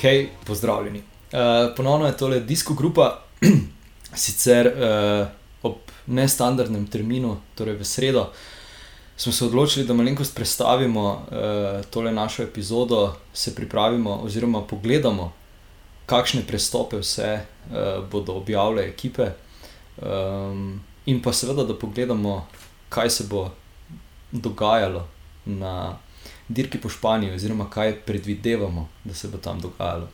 Hej, pozdravljeni. Uh, ponovno je tole disko grupa, sicer uh, ob nestandardnem terminu, torej v sredo, smo se odločili, da malenkost predstavimo uh, tole našo epizodo, se pripravimo oziroma pogledamo, kakšne prestope vse uh, bodo objavile ekipe, um, in pa seveda, da pogledamo, kaj se bo dogajalo na dirki po Španiji, oziroma kaj predvidevamo, da se bo tam dogajalo.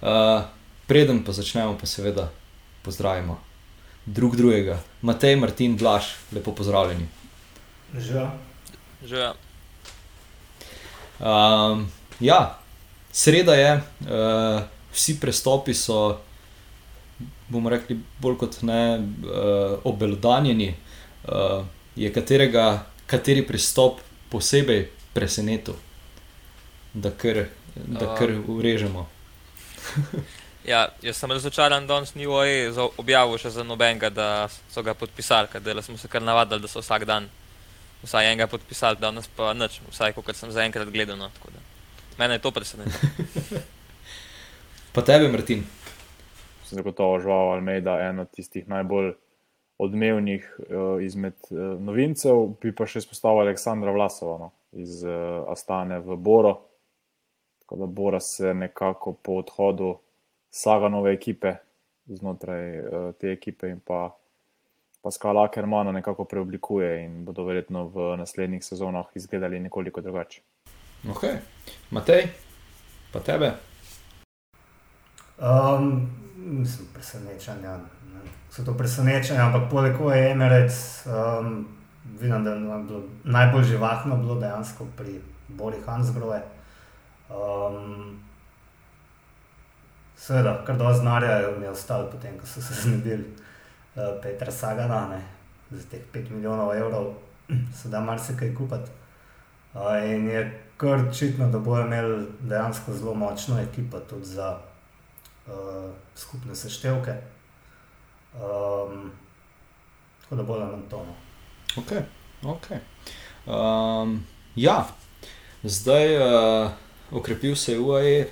Uh, preden pa začnemo, pa seveda pozdravimo drug drugega. Matej, Martin, Blaž, lepo pozdravljeni. Že. Že. Um, ja, sreda je, uh, vsi prestopi so, bomo rekli, bolj kot ne uh, obelodanjeni. Uh, je katerega, kateri pristop posebej presenetil, da kar, da kar urežemo. ja, jaz sem razočaran, da ni OE objavil še za nobenega, da so ga podpisali, ker smo se kar navadili, da so vsak dan vsaj enega podpisali, danes pa nič, vsaj kot sem zaenkrat gledal. No, Mene je to presenetilo. pa tebe, Martin. Zagotovo žval Almeida, eno od tistih najbolj odmevnih uh, izmed uh, novincev, bi pa še izpostavil Aleksandra Vlasova. No iz uh, Astane v Boro. Tako da Bora se nekako po odhodu Saga nove ekipe znotraj uh, te ekipe in pa Pascal Ackermana nekako preoblikuje in bodo verjetno v naslednjih sezonah izgledali nekoliko drugače. Ok, Matej, pa tebe. Um, mislim, presenečenja. So to presenečenja, ampak poleg tega je Emirates. Um, vidim, da je bilo najbolj živahno bilo dejansko pri Bori Hansgrove. Um, Seveda, kar do znanja je mi ostalo, potem ko so se znebili uh, Petra Sagana ne, za teh 5 milijonov evrov, se da marsikaj kupiti. Uh, in je kar očitno, da bojo imeli dejansko zelo močno ekipo tudi za uh, skupne seštevke. Um, tako da bojo na tono. Ok, ok. Um, ja, zdaj uh, okrepil se je UAE,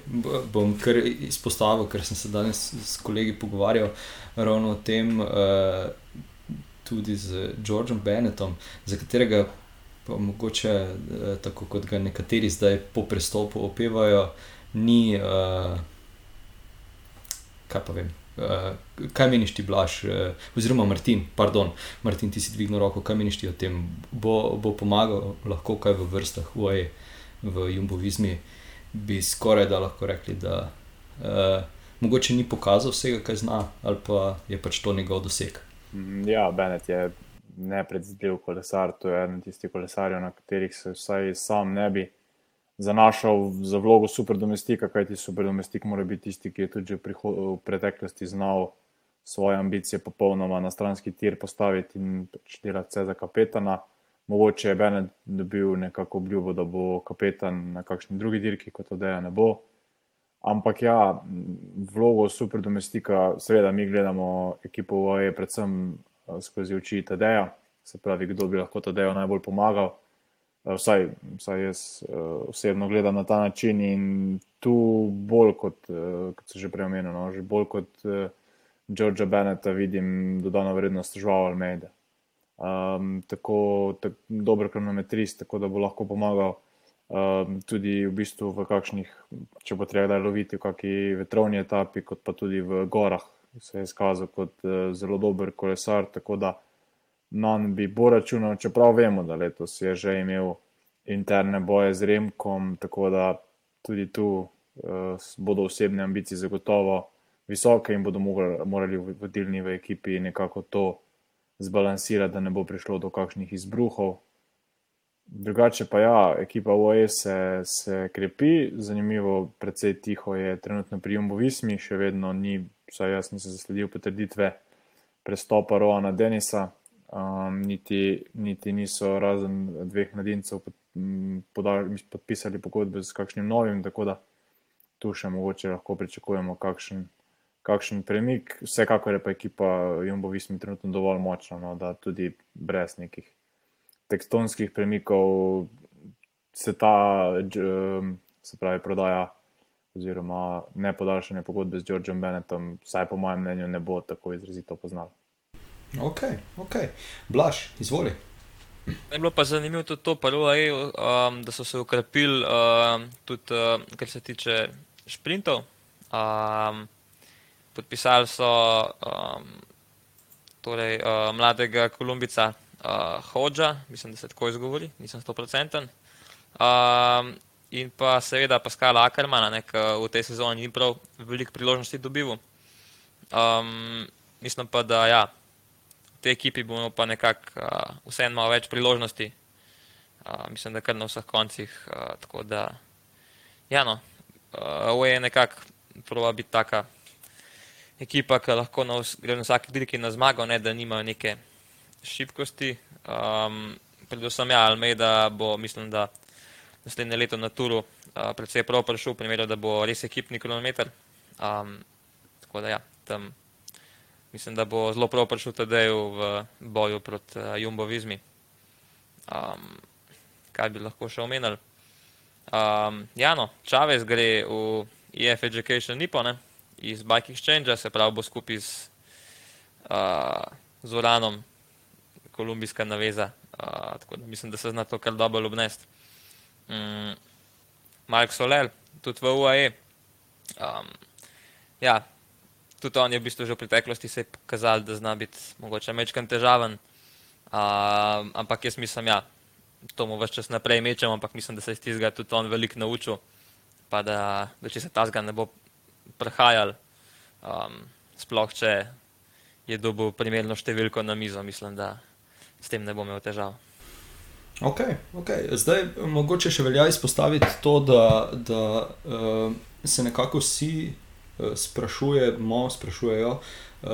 bom kar izpostavil, ker sem se danes s kolegi pogovarjal ravno o tem, uh, tudi z Georgeom Bennettom, za katerega pa mogoče uh, tako kot ga nekateri zdaj po prestopu opevajo, ni, uh, kaj pa vem. Uh, kaj meniš ti, Blaž, uh, oziroma Martin, pardon, Martin, ti si dvignil roko, kaj meniš ti o tem? Bo, bo pomagal, lahko kaj v vrstah, UAE, v Jumbovizmi, bi skoraj da lahko rekli, da uh, mogoče ni pokazal vsega, kaj zna, ali pa je pač to njegov doseg. Mm, ja, Benet je nepredvidljiv kolesar, to je eden tistih kolesarjev, na katerih se vsaj sam ne bi zanašal za vlogo superdomestika, kajti superdomestik mora biti tisti, ki je tudi v, v preteklosti znal svoje ambicije popolnoma na stranski tir postaviti in pač delati vse za kapetana. Mogoče je Benet dobil nekako obljubo, da bo kapetan na kakšni drugi dirki, kot odeja ne bo. Ampak ja, vlogo superdomestika, seveda mi gledamo ekipo VAE predvsem eh, skozi oči Tadeja, se pravi, kdo bi lahko Tadejo najbolj pomagal. Eh, vsaj, vsaj jaz uh, osebno gledam na ta način in tu bolj kot, uh, kot se že prej omenil, no, že bolj kot uh, Georgea Benneta vidim dodano vrednost žval Almeida. Um, tako tak, dober kronometrist, tako da bo lahko pomagal um, tudi v bistvu v kakšnih, če bo treba da loviti v kakšni vetrovni etapi, kot pa tudi v gorah. Se je izkazal kot uh, zelo dober kolesar, tako da njim bi bo računal, čeprav vemo, da letos je že imel interne boje z Remkom, tako da tudi tu uh, bodo osebne ambicije zagotovo visoke in bodo morali vodilni v ekipi nekako to zbalansirati, da ne bo prišlo do kakšnih izbruhov. Drugače pa ja, ekipa OE se, se krepi, zanimivo, precej tiho je trenutno pri Jumbo Vismi, še vedno ni, vsaj jaz nisem zasledil potrditve prestopa Roana Denisa, um, niti, niti niso razen dveh mladincev podpisali pogodbe z kakšnim novim, tako da tu še mogoče lahko pričakujemo kakšen, kakšen premik. Vsekakor je pa ekipa Jumbo Vismi trenutno dovolj močna, no, da tudi brez nekih tekstonskih premikov se ta, se pravi, prodaja oziroma ne podaljšanje pogodbe z Georgeom Bennettom, vsaj po mojem mnenju, ne bo tako izrazito poznal. Ok, ok. Blaž, izvoli. Je bilo pa zanimivo tudi to, prvo, um, da so se ukrepili um, tudi, uh, kar se tiče sprintov. Um, podpisali so um, torej, uh, mladega Kolumbica uh, Hodža, mislim, da se tako izgovori, nisem 100%. Um, in pa seveda Paskala Ackermana, ki v tej sezoni ni prav veliko priložnosti dobil. Um, mislim pa, da ja, tej ekipi bomo pa nekako uh, vseeno malo več priložnosti. Uh, mislim, da kar na vseh koncih. Uh, tako da, ja, no, uh, je nekako prava biti taka ekipa, ki lahko na, gre na vsaki dirki na zmago, ne da nimajo neke šibkosti. Um, predvsem, ja, Almeida bo, mislim, da naslednje leto na Turu uh, predvsej prav prišel, v primeru, da bo res ekipni kilometr. Um, tako da, ja, tam mislim, da bo zelo prav prišel tudi v boju proti uh, Jumbo Vizmi. Um, kaj bi lahko še omenili? Um, ja, no, Čavez gre v EF Education Nipo, ne? iz Bike Exchange, se pravi, bo skupaj z, uh, z Uranom, kolumbijska naveza. Uh, tako da mislim, da se zna to kar dobro obnesti. Um, Mark Soler, tudi v UAE. Um, ja, tudi on je v bistvu že v preteklosti se pokazal, da zna biti mogoče mečkan težaven. Uh, ampak jaz mislim, ja, to mu vse čas naprej mečem, ampak mislim, da se iz tega tudi on veliko naučil. Pa da, da če se ta zga ne bo prehajal, um, sploh če je dobil primerno številko na mizo, mislim, da s tem ne bo imel težav. Ok, ok. Zdaj mogoče še velja izpostaviti to, da, da uh, se nekako vsi uh, sprašujemo, sprašujejo, uh,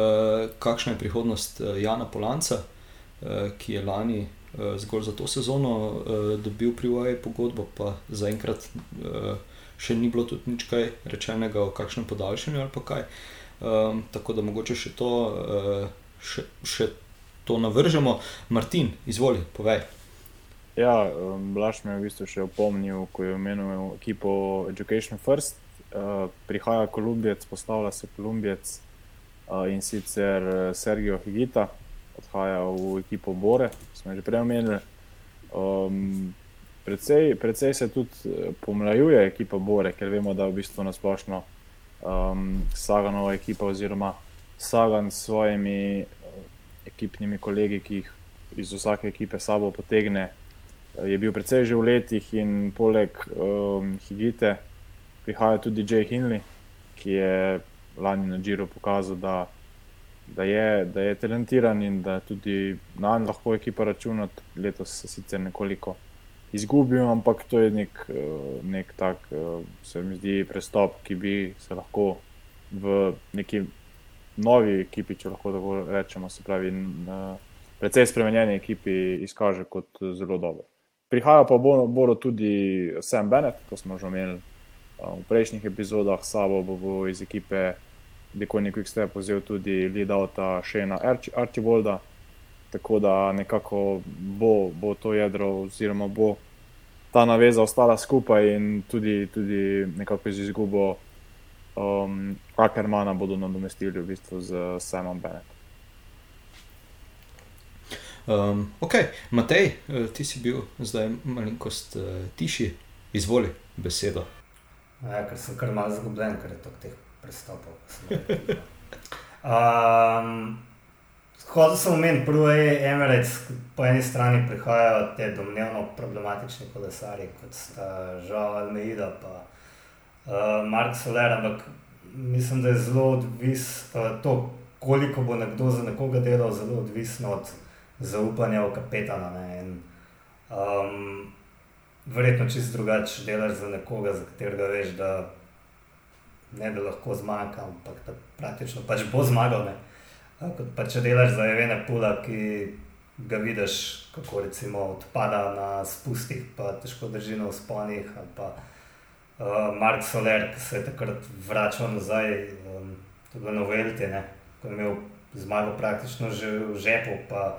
kakšna je prihodnost uh, Jana Polanca, ki je lani zgolj za to sezono dobil pri UAE pogodbo, pa zaenkrat. Še ni bilo tudi nič kaj rečenega o kakšnem podaljšanju ali kaj. Um, tako da mogoče še to, še, še to navržemo. Martin, izvoli, povej. Ja, um, Blaž me je v bistvu še opomnil, ko je omenil ekipo Education First. Uh, prihaja Kolumbijec, postavlja se Kolumbijec uh, in sicer uh, Sergio Higita, odhaja v ekipo Bore, smo že prej omenili. Um, Predvsej, predvsej se tudi eh, pomlajuje ekipa Bore, ker vemo, da je v bistvu nasplošno um, Saganova ekipa oziroma Sagan s svojimi ekipnimi kolegi, ki jih iz vsake ekipe sabo potegne, je bil predvsej že v letih in poleg um, Higite prihaja tudi Jay Hinley, ki je lani na Džiru pokazal, da, da, je, da je talentiran in da tudi na njega lahko ekipa računa, letos se sicer nekoliko izgubil, ampak to je nek, eh, nek tak, eh, se mi zdi, prestop, ki bi se lahko v neki novi ekipi, če lahko tako rečemo, se pravi, precej spremenjeni ekipi, izkaže kot zelo dober. Prihaja pa bo, bo tudi Sam Bennett, to smo že omenili eh, v prejšnjih epizodah, sabo bo iz ekipe. Dekoni Quick Step vzel tudi lead-outa Shena Archibalda, tako da nekako bo, bo to jedro, oziroma bo ta naveza ostala skupaj in tudi, tudi nekako z izgubo um, Ackermana bodo nadomestili v bistvu z Simon Bennett. Um, ok, Matej, eh, ti si bil zdaj malenkost uh, tiši, izvoli besedo. Ja, ker sem kar malo zgubljen, ker je to teh prestopov. Um, Kot sem omenil, prvo je Emirates, po eni strani prihajajo te domnevno problematični kolesari, kot sta Žal Almeida in uh, Mark Soler, ampak mislim, da je zelo odvisno uh, to, koliko bo nekdo za nekoga delal, zelo odvisno od zaupanja v kapetana. In, um, verjetno čist drugače delaš za nekoga, za katerega veš, da ne da lahko zmaga, ampak da praktično pač bo zmagal. Ne. Kot pa če delaš za Evene Pula, ki ga vidiš, kako recimo odpada na spustih, pa težko drži na usponih. Uh, Mark Soler, ki se je takrat vračal nazaj, um, to je bilo novelti, ko je imel zmago praktično že v žepu, pa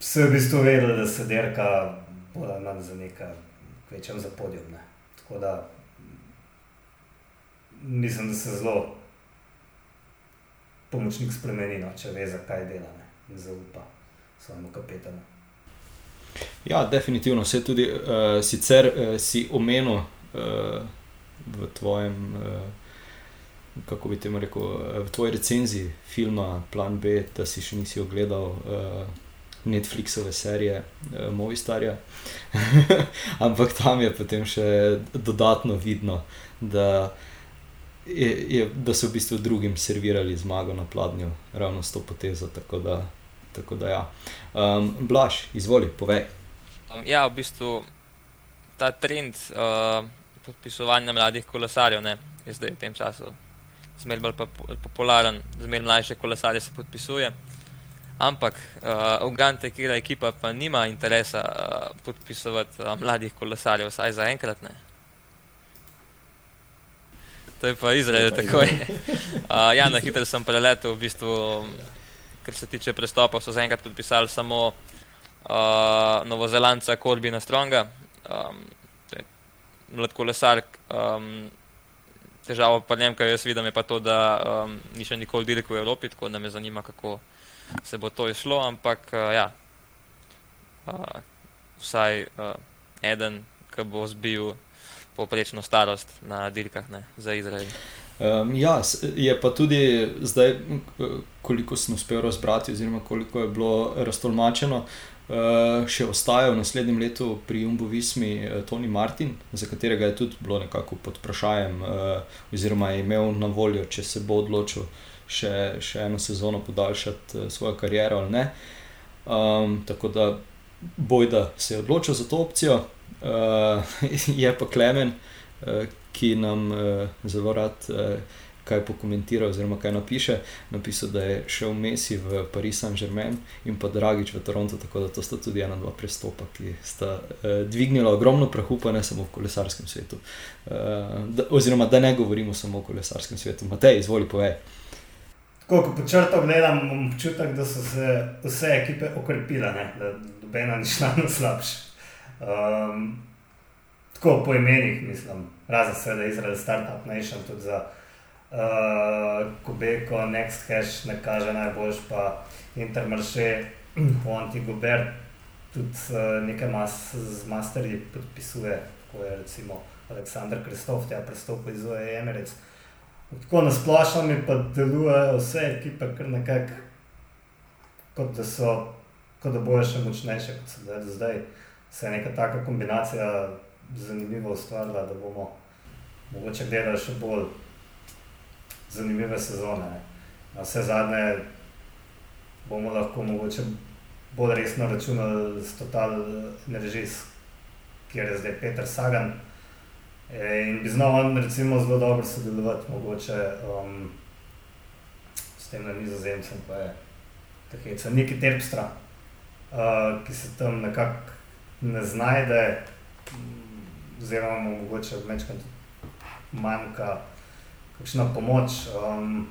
vse v bistvu vedel, da se derka ali manj za nekaj večjem za podium. Ne. Tako da mislim, da se zelo pomočnik spremeni, no, če ve, zakaj dela ne, in zaupa svojemu kapetanu. Ja, definitivno. Vse tudi uh, sicer uh, si omenil uh, v tvojem, uh, kako bi temu rekel, v tvoji recenziji filma Plan B, da si še nisi ogledal. Uh, Netflixove serije, uh, Movistarja. Ampak tam je potem še dodatno vidno, da, je, je, da so v bistvu drugim servirali zmago na pladnju, ravno s to potezo. Tako da, tako da ja. um, Blaž, izvoli, povej. Ja, v bistvu ta trend uh, podpisovanja mladih kolesarjev ne, je zdaj v tem času zmeraj bolj popularen, zmeraj mlajše kolesarje se podpisuje. Ampak uh, Uganda, kjer ekipa pa nima interesa uh, podpisovati uh, mladih kolesarjev, vsaj za enkrat ne. To je pa Izrael, tako je. Uh, ja, na hitro sem preletel, v bistvu, kar se tiče prestopov, so zaenkrat podpisali samo uh, Novozelandca Korbina Stronga, um, mlad kolesar. Um, težava pa njem, kar jaz vidim, je pa to, da um, ni še nikoli dirkal v Evropi, tako da me zanima, kako se bo to išlo, ampak uh, ja, uh, vsaj uh, eden, ki bo zbil poprečno starost na dirkah ne, za Izrael. Um, ja, je pa tudi zdaj, koliko sem uspel razbrati, oziroma koliko je bilo raztolmačeno, uh, še ostaja v naslednjem letu pri Jumbo Vismi uh, Tony Martin, za katerega je tudi bilo nekako pod vprašanjem, uh, oziroma je imel na voljo, če se bo odločil še, še eno sezono podaljšati uh, svojo kariero ali ne. Um, tako da bojda se je odločil za to opcijo. Uh, je pa Klemen, uh, ki nam uh, zelo rad uh, kaj pokomentira, oziroma kaj napiše. Napisal, da je šel Messi v Paris Saint-Germain in pa Dragič v Toronto, tako da to sta tudi ena, dva prestopa, ki sta uh, dvignila ogromno prahu, pa ne samo v kolesarskem svetu. Uh, da, oziroma, da ne govorimo samo o kolesarskem svetu. Matej, izvoli, povej. Ko počrtam, gledam, imam občutek, da so se vse ekipe okrepile, ne? da nobena ni šla na slabše. Um, tako po imenih, mislim, razen seveda Izrael, Startup Nation, tudi za uh, Kubeko, Next Hash, ne kaže najboljš, pa Intermarché, Honti Gobert, tudi uh, nekaj mas z masterji podpisuje, ko je recimo Aleksandr Kristof, tja prestopil iz OE Emirates. Tako na splošno mi pa delujejo vse ekipe, kar nekako, kot da so, kot da bojo še močnejše, kot so zdaj. zdaj se je neka taka kombinacija zanimiva ustvarila, da bomo mogoče gledali še bolj zanimive sezone. Ne. Na vse zadnje bomo lahko mogoče bolj resno računali s Total Energies, kjer je zdaj Peter Sagan. E, in bi znal on recimo zelo dobro sodelovati, mogoče um, s tem na nizozemcem, pa je tako neki terpstra, uh, ki se tam nekako ne znajde, oziroma mogoče večkrat manjka kakšna pomoč. Um,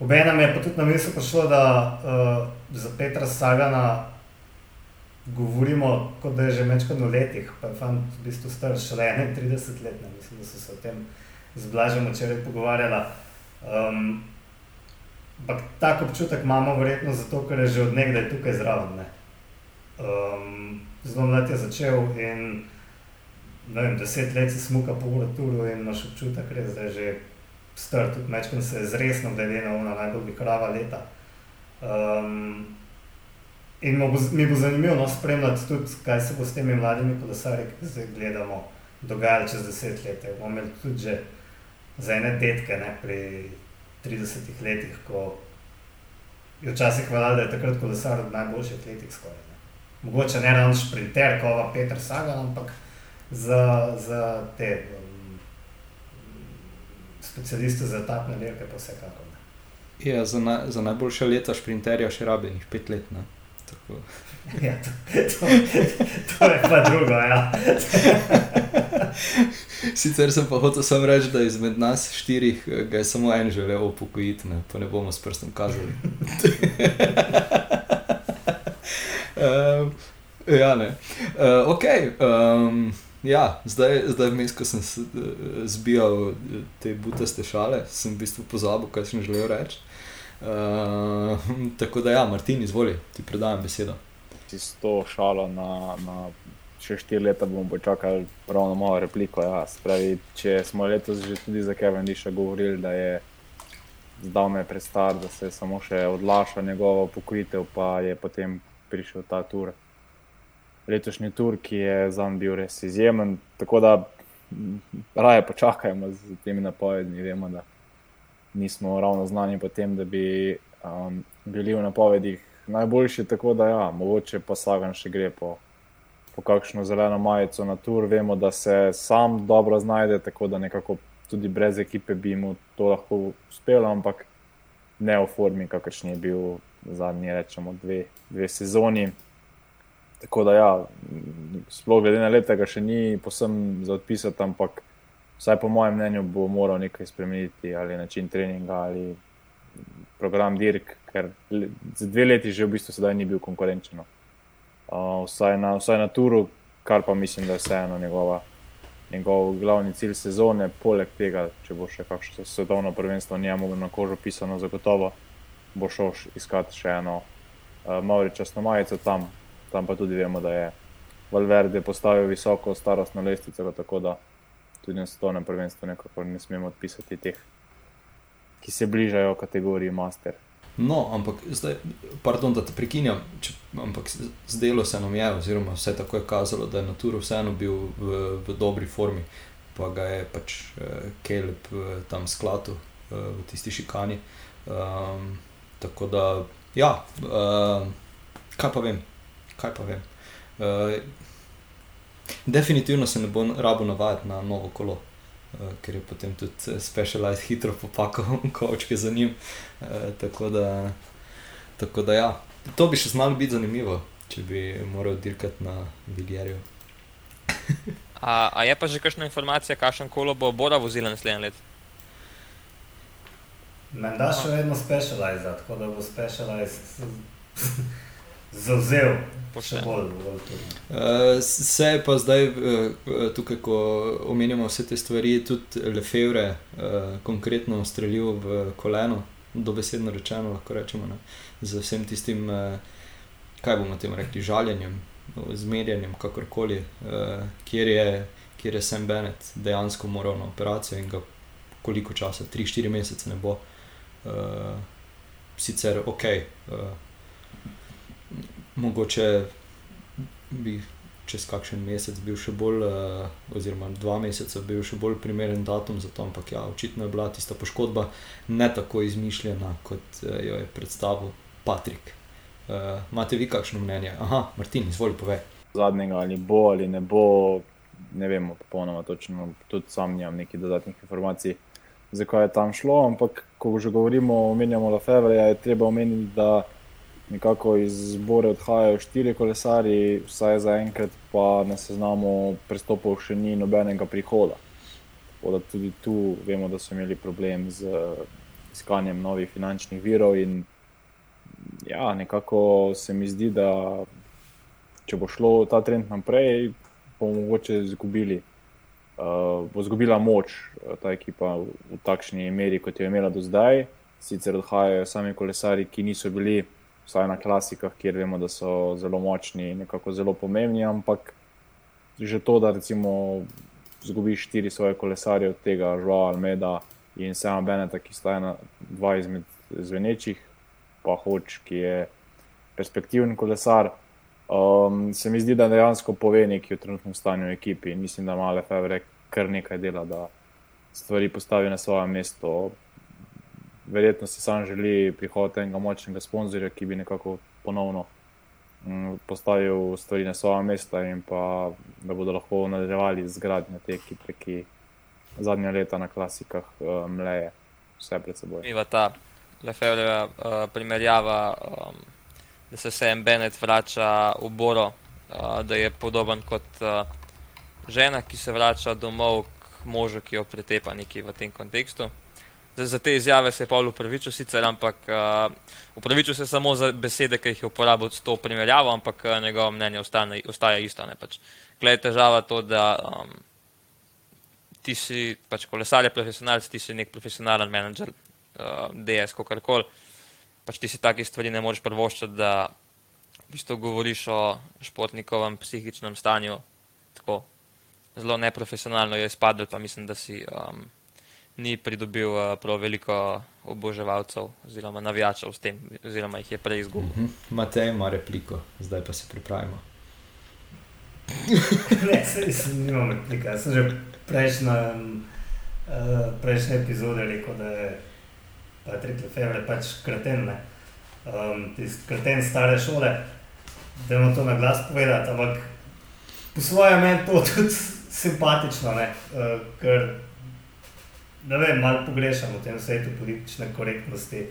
Obenem je pa tudi na misli prišlo, da uh, za Petra Sagana govorimo, kot da je že večkrat v letih, pa je fant v bistvu star šele 31 let, ne? mislim, da so se o tem z Blažem včeraj pogovarjala. Um, ampak tak občutek imamo verjetno zato, ker je že od nekdaj tukaj zraven. Ne? um, zelo mlad je začel in vem, deset let si smuka po uraturu in imaš občutek, res, da je že star, tudi mečkam se je zresno glede na ona najbolj krava leta. Um, in bo, mi bo zanimivo no, spremljati tudi, kaj se bo s temi mladimi kolesarji, ki zdaj gledamo, dogajalo čez deset let. Bomo imeli tudi že za ene detke ne, pri 30 letih, ko je včasih hvala, da je takrat kolesar od najboljših letih skoraj mogoče ne ravno šprinter, kot pa Petr Sagan, ampak za, za te um, specialiste za etapne dirke, pa vsekakor. Ja, za, na, za najboljše leta šprinterja še rabenih pet let. Ne? Ja, to, to, to je pa drugo. Ja. Sicer sem pa hotel samo reči, da izmed nas štirih ga je samo en želel upokojiti, ne? pa ne bomo s prstom kazali. Uh, ja, ne. Uh, ok. Um, ja, zdaj, zdaj vmes, ko sem se, eh, zbijal eh, te butaste šale, sem v bistvu pozabil, kaj sem želel reči. Uh, tako da, ja, Martin, izvoli, ti predajam besedo. Si s to šalo na, na še štiri leta bomo počakali ravno malo repliko. Ja. Spravi, če smo letos že tudi za Kevin Diša govorili, da je zdaj me prestar, da se samo še odlaša njegova pokojitev, pa je potem prišel ta tur. Letošnji tur, ki je za njim bil res izjemen. Tako da raje počakajmo z temi napovedmi. Vemo, da nismo ravno znani po tem, da bi um, bili v napovedih najboljši. Tako da, ja, mogoče pa Sagan še gre po, po kakšno zeleno majico na tur. Vemo, da se sam dobro znajde, tako da nekako tudi brez ekipe bi mu to lahko uspelo, ampak ne v formi, kakršni je bil zadnji, rečemo, dve, dve sezoni. Tako da, ja, sploh glede na leta, ga še ni posebno za odpisati, ampak vsaj po mojem mnenju, bo moral nekaj spremeniti, ali način treninga, ali program Dirk, ker za dve leti že v bistvu sedaj ni bil konkurenčen. Uh, vsaj, na, vsaj na turu, kar pa mislim, da je vseeno njegova. Njegov glavni cilj sezone, poleg tega, če bo še kakšno svetovno prvenstvo, njemu na kožo pisano, zagotovo bo šel iskati še eno uh, Mauričasno majico tam, tam pa tudi vemo, da je Valverde postavil visoko starostno lestvico, tako da tudi na svetovnem prvenstvu nekako ne smemo odpisati teh, ki se bližajo kategoriji master. No, ampak zdaj, pardon, da te prekinjam, če, ampak zdelo se nam je, oziroma vse tako je kazalo, da je Natura vseeno bil v, v dobri formi, pa ga je pač eh, Kelep eh, tam skladu eh, v tisti šikani. Um, tako da, ja, uh, kaj pa vem, kaj pa vem. Uh, Definitivno se ne bo rabo navajati na novo kolo, uh, ker je potem tudi eh, specialized hitro popakal kočke za njim. Uh, tako, da, tako da ja, to bi še znalo biti zanimivo, če bi moral dirkati na Viljerju. a, a je pa že kakšna informacija, kakšen kolo bo Bora vozila naslednje leto? Menda še vedno specialized, tako da bo specialized zauzel Uh, se je pa zdaj, uh, tukaj, ko omenjamo vse te stvari, tudi Lefebvre, uh, konkretno streljil v koleno, dobesedno rečeno, lahko rečemo, ne, z vsem tistim, kaj bomo temu rekli, žaljenjem, zmerjanjem, kakorkoli, kjer, je, kjer je Sam Bennett dejansko moral na operacijo in ga koliko časa, 3-4 mesece ne bo. Sicer ok. Mogoče bi čez kakšen mesec bil še bolj, uh, oziroma dva meseca bil še bolj primeren datum za to, ampak ja, očitno je bila tista poškodba ne tako izmišljena, kot uh, jo je predstavil Patrik. Uh, imate vi kakšno mnenje? Aha, Martin, izvoli povej. Zadnjega ali bo ali ne bo, ne vemo popolnoma točno, tudi sam nimam nekih dodatnih informacij. Zakaj je tam šlo, ampak ko že govorimo, omenjamo Lafebvre, je treba omeniti, da nekako iz zbora odhajajo štiri kolesari, vsaj za enkrat, pa na seznamu prestopov še ni nobenega prihoda. Tako da tudi tu vemo, da so imeli problem z iskanjem novih finančnih virov. In ja, nekako se mi zdi, da če bo šlo ta trend naprej, bomo mogoče izgubili. Uh, bo izgubila moč uh, ta ekipa v takšni meri, kot jo je imela do zdaj. Sicer odhajajo sami kolesari, ki niso bili vsaj na klasikah, kjer vemo, da so zelo močni in nekako zelo pomembni. Ampak že to, da recimo zgubiš štiri svoje kolesarje, od tega Žuva Almeda in Sema Beneta, ki sta ena, dva izmed zvenečih, pa hoč, ki je perspektiven kolesar. Um, se mi zdi, da dejansko pove nekaj o trenutnem stanju v ekipi. Mislim, da ima Lefebvre kar nekaj dela, da stvari postavi na svoje mesto verjetno si sam želi prihod enega močnega sponzorja, ki bi nekako ponovno um, postavil stvari na svoje mesta in pa da bodo lahko nadaljevali z gradnjo te ekipe, ki zadnja leta na klasikah uh, mleje vse pred seboj. Iva ta Lefebvre uh, primerjava, um, da se Sam Bennett vrača v Boro, uh, da je podoben kot uh, žena, ki se vrača domov k možu, ki jo pretepa nekje v tem kontekstu. Za, za te izjave se je Pavel upravičil, sicer, ampak uh, upravičil se samo za besede, ki jih je uporabil s to primerjavo, ampak uh, njegovo mnenje ostane, ostaja isto. Pač, Glede težava to, da um, ti si pač kolesar, profesionalc, ti si nek profesionalen menedžer, uh, DS, kako koli. Pač ti si takih stvari ne moreš prvoščiti, da v bistvu govoriš o športnikovem psihičnem stanju. Tako zelo neprofesionalno je izpadlo, pa mislim, da si. Um, ni pridobil uh, prav veliko oboževalcev oziroma navijačev s tem, oziroma jih je prej izgubil. Uh -huh. Matej ima repliko, zdaj pa se pripravimo. ne, se, nimam replika. Jaz sem že prejšnja, uh, prejšnja epizoda rekel, da je Patrik Lefebvre pač kreten, um, tisti kreten stare šole, da ima to na glas povedati, ampak po svojem meni to tudi simpatično, uh, ker ne vem, malo pogrešam v tem svetu politične korektnosti.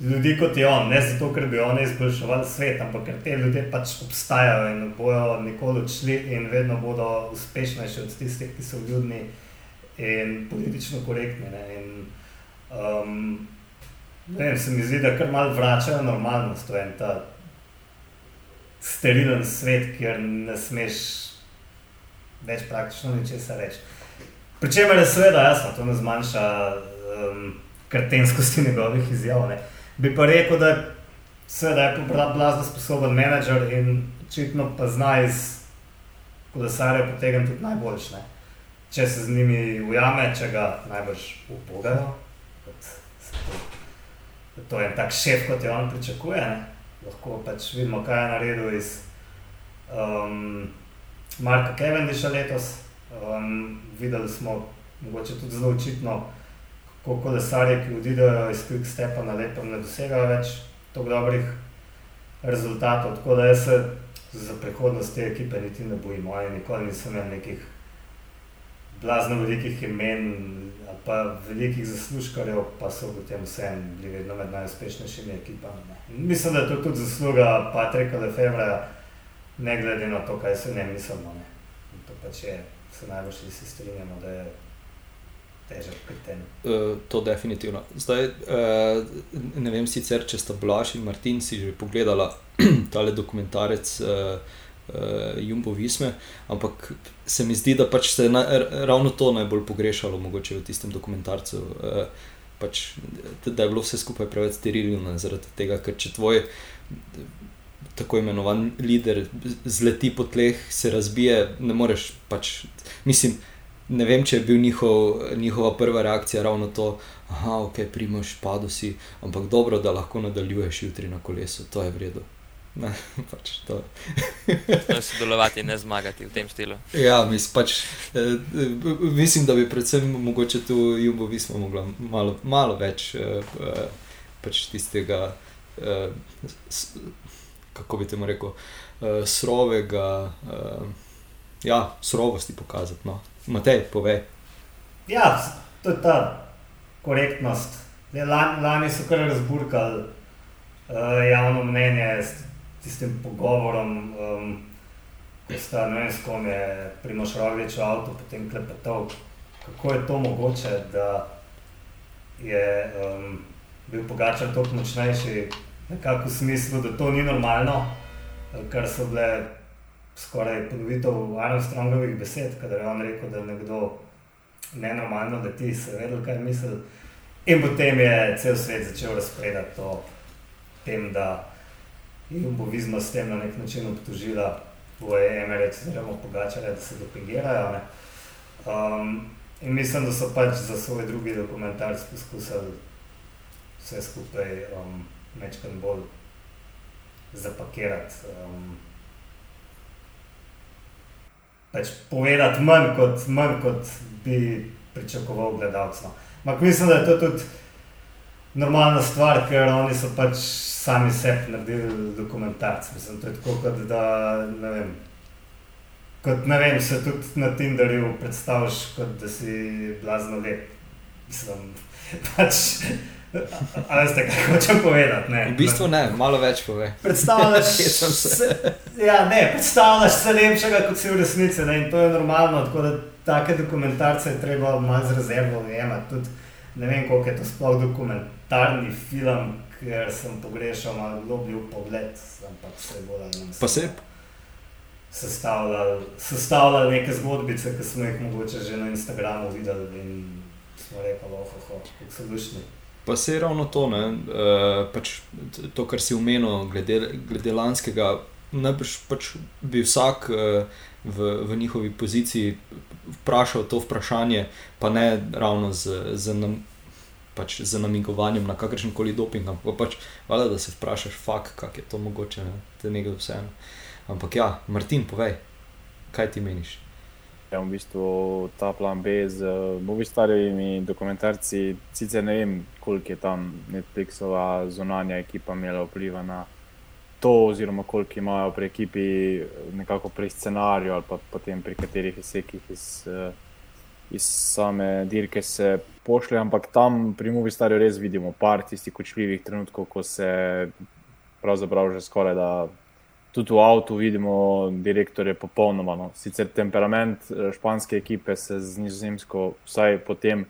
Ljudje kot je on, ne zato, ker bi oni izboljševali svet, ampak ker te ljudje pač obstajajo in bojo nikoli odšli in vedno bodo uspešnejši od tistih, ki so ljudni in politično korektni. Ne. In, um, ne vem, se mi zdi, da kar malo vračajo normalnost v en ta sterilen svet, kjer ne smeš več praktično ničesar reči. Pričemer je seveda jasno, to ne zmanjša um, krtenskosti njegovih izjav. Ne. Bi pa rekel, da seveda, je blazno sposoben menedžer in očitno pa zna iz kolesarja potegniti tudi najboljše. Če se z njimi ujame, če ga najbolj upogajo, to je tak šef, kot je on pričakuje. Ne. Lahko pač vidimo, kaj je naredil iz um, Marka Kevendisha letos. Um, videli smo, mogoče tudi zelo očitno, kako kolesarje, ki odidejo iz Quick Stepa na lepo, ne dosegajo več tako dobrih rezultatov. Tako da jaz se za prihodnost te ekipe niti ne bojim. Oni nikoli nisem imel nekih blazno velikih imen pa velikih zaslužkarjev, pa so potem vsem bili vedno med najuspešnejšimi ekipami. Ne. Mislim, da je to tudi zasluga Patrika Lefebvreja, ne glede na to, kaj se njem mislimo. To pač je se najbolj vsi strinjamo, da je težek pri tem. Uh, to definitivno. Zdaj, uh, ne vem sicer, če sta Blaž in Martin si že pogledala tale dokumentarec. Uh, Uh, Jumbo Visme, ampak se mi zdi, da pač se je ravno to najbolj pogrešalo v tistem dokumentarcu. Uh, pač, da je bilo vse skupaj preveč sterilno, zaradi tega, ker če tvoj tako imenovan voditelj zleti po tleh, se razbije, ne moreš pač. Mislim, ne vem, če je bil njihov, njihova prva reakcija ravno to, da je ok, primoš, padel si, ampak dobro, da lahko nadaljuješ jutri na kolesu, to je vredno. Ne, pač to. Sodelovati in ne zmagati v tem stilu. Ja, mis, pač, eh, mislim, da bi predvsem mogoče tu Jumbo Visma mogla malo, malo več eh, eh pač tistega. Eh, kako bi temu rekel, uh, srovega, uh, ja, srovosti pokazati. No. Matej, povej. Ja, to je ta korektnost. Lani, lani so kar razburkali uh, javno mnenje s tistim pogovorom, um, ko sta ne vem, s kom je primoš roglič v avtu, potem klepetal. Kako je to mogoče, da je um, bil pogačar toliko močnejši nekako v smislu, da to ni normalno, kar so bile skoraj ponovitev Armstrongovih besed, kadar je on rekel, da je nekdo nenormalno, da ti se vedel, kaj misli. In potem je cel svet začel razpredati o tem, da je Jumbo-Vizma s tem na nek način obtožila v Emirates, oziroma pogačale, da se dopingirajo. Um, in mislim, da so pač za svoj drugi dokumentarc poskusili vse skupaj um, večkrat bolj zapakirati. Um, pač povedati manj kot, manj, kot bi pričakoval gledalec. No. Ampak mislim, da je to tudi normalna stvar, ker oni so pač sami sebi naredili dokumentarce. Mislim, to je tako, kot da ne vem. Kot ne vem, se tudi na Tinderju predstavljaš, kot da si blazno lep. Mislim, pač Ali ste kaj hočem povedati? Ne. V bistvu ne, malo več pove. Predstavljaš se, ja, ne, predstavljaš se lepšega, kot si v resnici. Ne, in to je normalno. Da, take dokumentarce je treba malo z rezervo jemati. Ne vem, koliko je to sploh dokumentarni film, ker sem pogrešal malo globlji pogled, ampak se je bolj ali manj. Pa se sestavljali, sestavljali neke zgodbice, ki smo jih mogoče že na Instagramu videli in smo rekli, oh, oh, oh, kako so lušni. Pa se je ravno to, ne, uh, pač to, kar si umenil, glede, glede lanskega. Najbrž pač bi vsak uh, v, v njihovi poziciji vprašal to vprašanje, pa ne ravno z, z, nam, pač z namigovanjem na kakršen koli doping, ampak pač, valjda, da se vprašaš, fakt, kako je to mogoče, ne, je nekaj vseeno. Ampak ja, Martin, povej, kaj ti meniš? Ja, v bistvu ta plan B z movi starimi dokumentarci, sicer ne vem, koliko je tam Netflixova zunanja ekipa imela vpliva na. To, oziroma koliko imajo pri ekipi nekako pri scenariju ali pa potem pri katerih izsekih iz, iz same dirke se pošlje, ampak tam pri movi starju res vidimo par tistih kočljivih trenutkov, ko se pravzaprav že skoraj da tudi v avtu vidimo, direktor je popolnoma. No. Sicer temperament eh, španske ekipe se z nizozemsko, vsaj potem,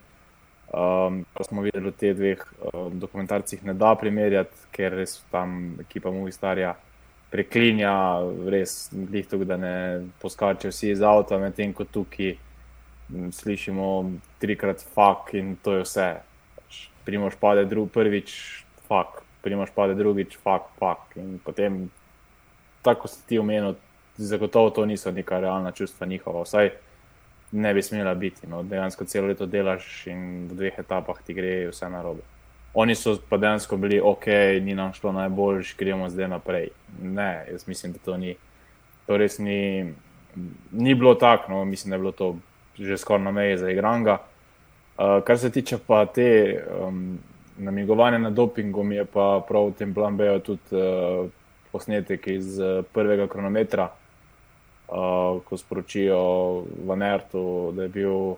um, ko smo videli v teh dveh uh, dokumentarcih, ne da primerjati, ker res tam ekipa Movistarja preklinja, res jih tako, da ne poskače vsi iz avta, medtem ko tukaj m, slišimo trikrat fuk in to je vse. Primoš pade drug, prvič, fuk, primoš pade drugič, fuk, fuk. In potem tako si ti omenil, zagotovo to niso neka realna čustva njihova. Vsaj ne bi smela biti. No. Dejansko celo leto delaš in v dveh etapah ti gre vse na robe. Oni so pa dejansko bili ok, ni nam šlo najboljš, gremo zdaj naprej. Ne, jaz mislim, da to ni. To res ni, ni bilo tako, no, mislim, da je bilo to že skoraj na meji za igranga. Uh, kar se tiče pa te um, namigovanja na dopingu, mi je pa prav v tem plan B tudi uh, posnetek iz eh, prvega kronometra, uh, ko sporočijo v Nertu, da je bil,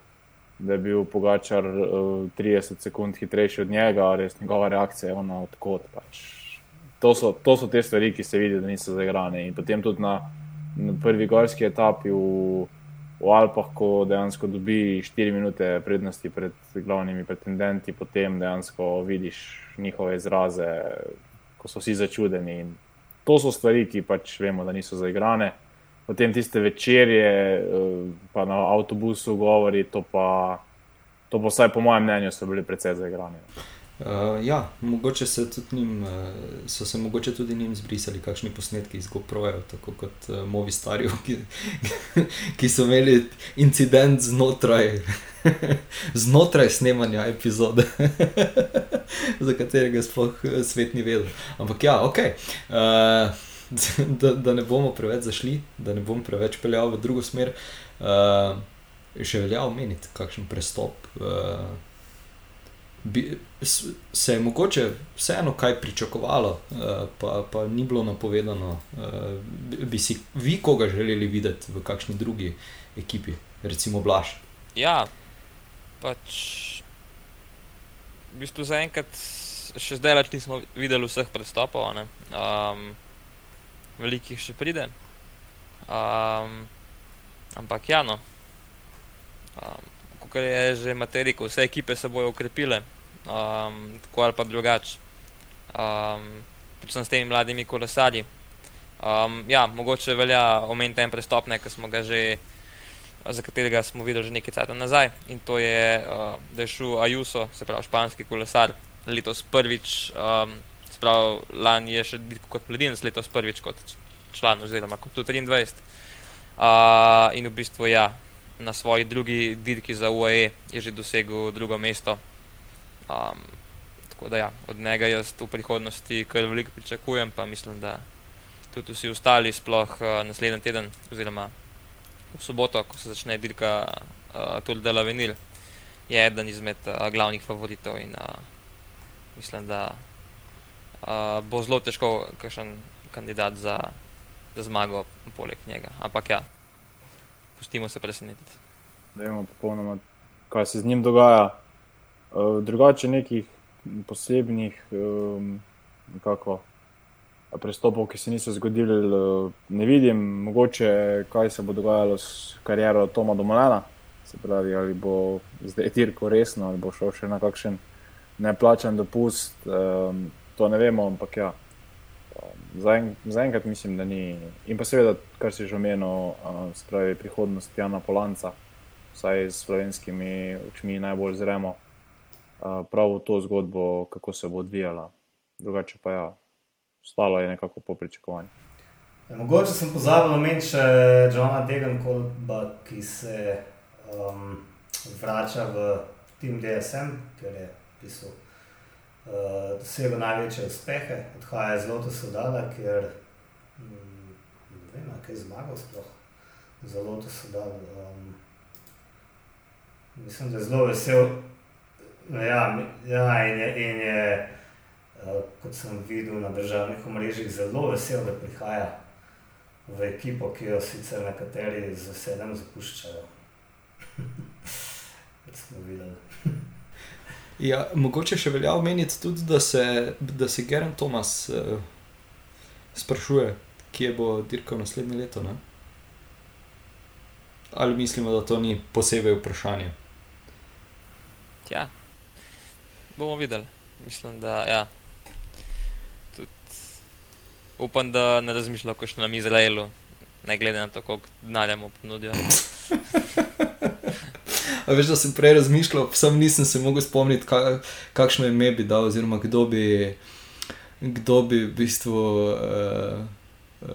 da je bil Pogačar uh, 30 sekund hitrejši od njega, res njegova reakcija je ona odkot. Pač. To, so, to so te stvari, ki se vidi, da niso zaigrane. In potem tudi na, na prvi gorski etapi v, v Alpah, ko dejansko dobi 4 minute prednosti pred glavnimi pretendenti, potem dejansko vidiš njihove izraze, ko so vsi začudeni. In to so stvari, ki pač vemo, da niso zaigrane. Potem tiste večerje, eh, pa na avtobusu govori, to pa, to pa vsaj po mojem mnenju so bili precej zaigrane. Uh, ja, mogoče se njim, uh, so se mogoče tudi njim zbrisali kakšni posnetki iz GoPro-ja, tako kot uh, Movi Stari, ki, ki so imeli incident znotraj, znotraj snemanja epizode, za katerega sploh svet ni vedel. Ampak ja, ok. Uh, da, da ne bomo preveč zašli, da ne bom preveč peljal v drugo smer, uh, še velja omeniti, kakšen prestop. Uh, bi, se je mogoče vseeno kaj pričakovalo, uh, pa, pa ni bilo napovedano. Uh, bi si vi koga želeli videti v kakšni drugi ekipi, recimo Blaž? Ja, pač v bistvu zaenkrat še zdaj več nismo videli vseh predstopov, um, velikih še pride. Um, ampak ja, no. Um, Kot je že materijo, vse ekipe se bodo ukrepile, um, tako ali pa drugače. Um, predvsem s temi mladimi kolesarji. Um, ja, mogoče velja omeniti en prestop, ga že, za katerega smo videli že nekaj časa nazaj. In to je, uh, da je šel Ajuso, se pravi španski kolesar, letos prvič, um, se pravi lani je še kot mladinec, letos prvič kot član, oziroma kot 23. Uh, in v bistvu ja. Na svoji drugi dirki za UAE je že dosegel drugo mesto, Um, tako da ja, od njega jaz v prihodnosti kar veliko pričakujem, pa mislim, da tudi vsi ostali, sploh uh, naslednji teden, oziroma v soboto, ko se začne dirka uh, Tour de la Venil, je eden izmed uh, glavnih favoritov in uh, mislim, da uh, bo zelo težko kakšen kandidat za, za zmago poleg njega. Ampak ja, pustimo se presenetiti. Da imamo popolnoma, kaj se z njim dogaja. Eh, drugače nekih posebnih um, prestopov, ki se niso zgodili, eh, ne vidim, mogoče kaj se bo dogajalo s kariero Toma Domolena. Se pravi, ali bo zdaj dirko resno, ali bo šel še na kakšen neplačen dopust, um, to ne vemo, ampak ja. Zaenkrat za mislim, da ni. In pa seveda, kar si že omenil, uh, spravi prihodnost Jana Polanca, vsaj s slovenskimi očmi najbolj zremo, prav to zgodbo, kako se bo odvijala. Drugače pa ja, stalo je nekako po pričakovanju. Ja, mogoče sem pozabil omeniti še Johna Degenkolba, ki se um, vrača v Team DSM, ker je pisal, uh, dosegel največje uspehe, odhaja iz Lotus Sodala, ker um, ne vem, kaj je zmagal sploh za Lotus Sodal. Um, mislim, da je zelo vesel. Ja, ja in je, in je uh, kot sem videl na državnih omrežjih, zelo vesel, da prihaja v ekipo, ki jo sicer nekateri z veseljem zapuščajo. ja, mogoče še velja omeniti tudi, da se, da se Geren Tomas uh, sprašuje, kje bo dirkal naslednje leto. Ne? Ali mislimo, da to ni posebej vprašanje? Ja, bomo videli. Mislim, da ja. Upam, da ne razmišlja kot na Izraelu, ne glede na to, koliko denarja mu ponudijo. Veš, da sem prej razmišljal, sam nisem se mogel spomniti, kakšno ime bi dal, oziroma kdo bi, kdo bi v bistvu uh, uh,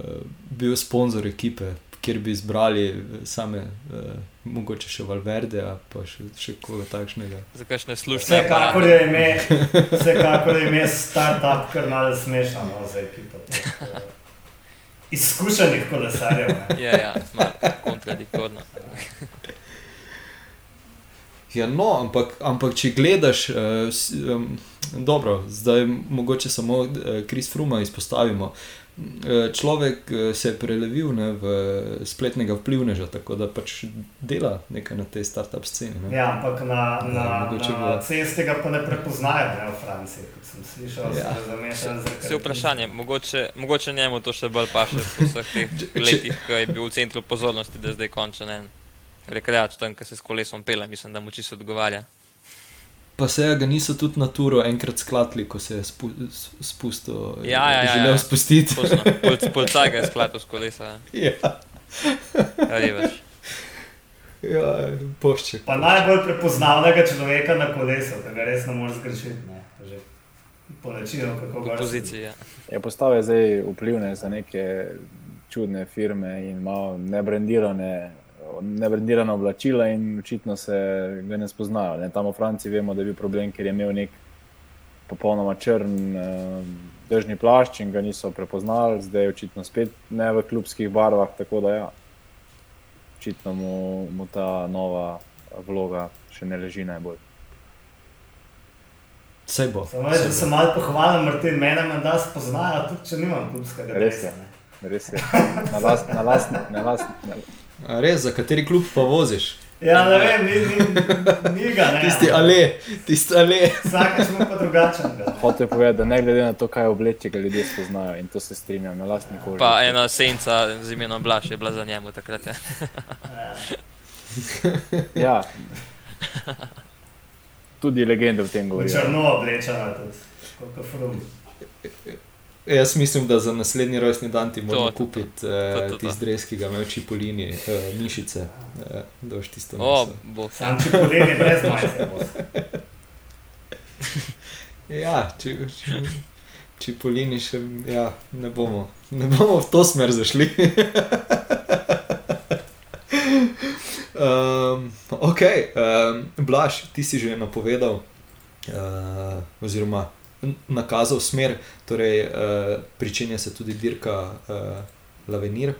bil sponzor ekipe, kjer bi izbrali same, uh, mogoče še Valverde, pa še, še koga takšnega. Za kakšne službe? Vsekakor je ime, vsekakor je ime start-up, kar malo smešno no, za ekipo. Izkušenih kolesarjev. Ja, ja, malo kontradiktorno. Ja, no, ampak, ampak če gledaš, uh, um, dobro, zdaj mogoče samo Kris uh, Fruma izpostavimo. Uh, človek uh, se je prelevil ne, v spletnega vplivneža, tako da pač dela nekaj na tej start-up sceni. Ne. Ja, ampak na, na, ja, na cesti ga pa ne prepoznajo, ne v Franciji, kot sem slišal. Ja. Se vprašanje, mogoče, mogoče njemu to še bolj paše v vseh teh letih, ko je bil v centru pozornosti, da je zdaj končen rekreacijo tam, ki se s kolesom pele, mislim, da mu čisto odgovarja. Pa se ga niso tudi na turo enkrat skladili, ko se je spu, spustil. Ja, ja, ja. Želel ja. spustiti. Polcaj ga je skladil s kolesa. Ja. Rivaš. Ja, pošče. Pa najbolj prepoznavnega človeka na kolesu, da ga res ne moreš zgrešiti. Po načinu, kako ga pozicija. Ja. Je postavil zdaj vplivne za neke čudne firme in malo nebrandirane nebrendirana oblačila in očitno se ga ne spoznajo. Ne? Tam v Franciji vemo, da je bil problem, ker je imel nek popolnoma črn uh, držni plašč in ga niso prepoznali, zdaj je očitno spet ne v klubskih barvah, tako da ja, očitno mu, mu ta nova vloga še ne leži najbolj. Vse bo. Samo da sem malo pohvalen, Martin, mene da spoznajo, tudi če nimam klubskega. Res je. Res je. Na lastni, na lastni, na lastni. Res, za kateri klub pa voziš? Ja, ne vem, ni, ni, ni ga. Ne, tisti ale, tisti ale. Vsak je pa drugačen. Hoče povedati, da ne glede na to, kaj obleče, ga ljudje spoznajo in to se strinjam na lastni koži. Pa ena senca z imenom Blaž je bila za njemu takrat. Ja. ja. Tudi legende v tem govorijo. Črno oblečena, tudi kot frum. Jaz mislim, da za naslednji rojstni dan ti moramo kupiti uh, tisti dres, ki ga imaš v Čipolini, uh, mišice, uh, da boš tisto nosil. Sam Čipolini, brez majice. ja, či, či, Čipolini še ja, ne, bomo, ne bomo v to smer zašli. um, ok, um, Blaž, ti si že napovedal, uh, oziroma nakazal smer, torej uh, pričenja se tudi dirka uh, Lavenir.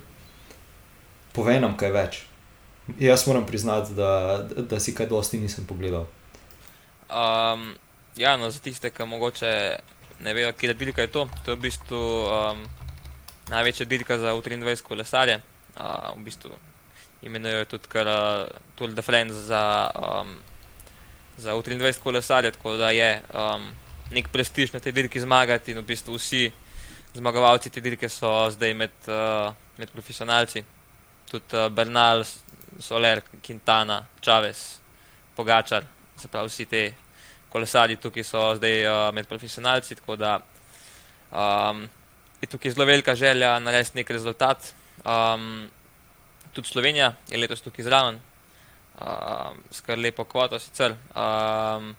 Povej nam kaj več. Jaz moram priznati, da, da si kaj dosti nisem pogledal. Um, ja, no, za tiste, ki mogoče ne vejo, kje dirka je to, to je v bistvu um, največja dirka za 23 kolesarje. Uh, v bistvu imenujejo tudi kar Tour de France za, um, za 23 kolesarje, tako da je. Um, nek prestiž na tej dirki zmagati in v bistvu vsi zmagovalci te dirke so zdaj med, uh, med profesionalci. Tudi uh, Bernal Soler, Quintana, Čavez, Pogačar, se pravi vsi te kolesarji tukaj so zdaj uh, med profesionalci, tako da um, je tukaj zelo velika želja narediti nek rezultat. Um, tudi Slovenija je letos tukaj zraven, um, skar lepo kvoto sicer. Um,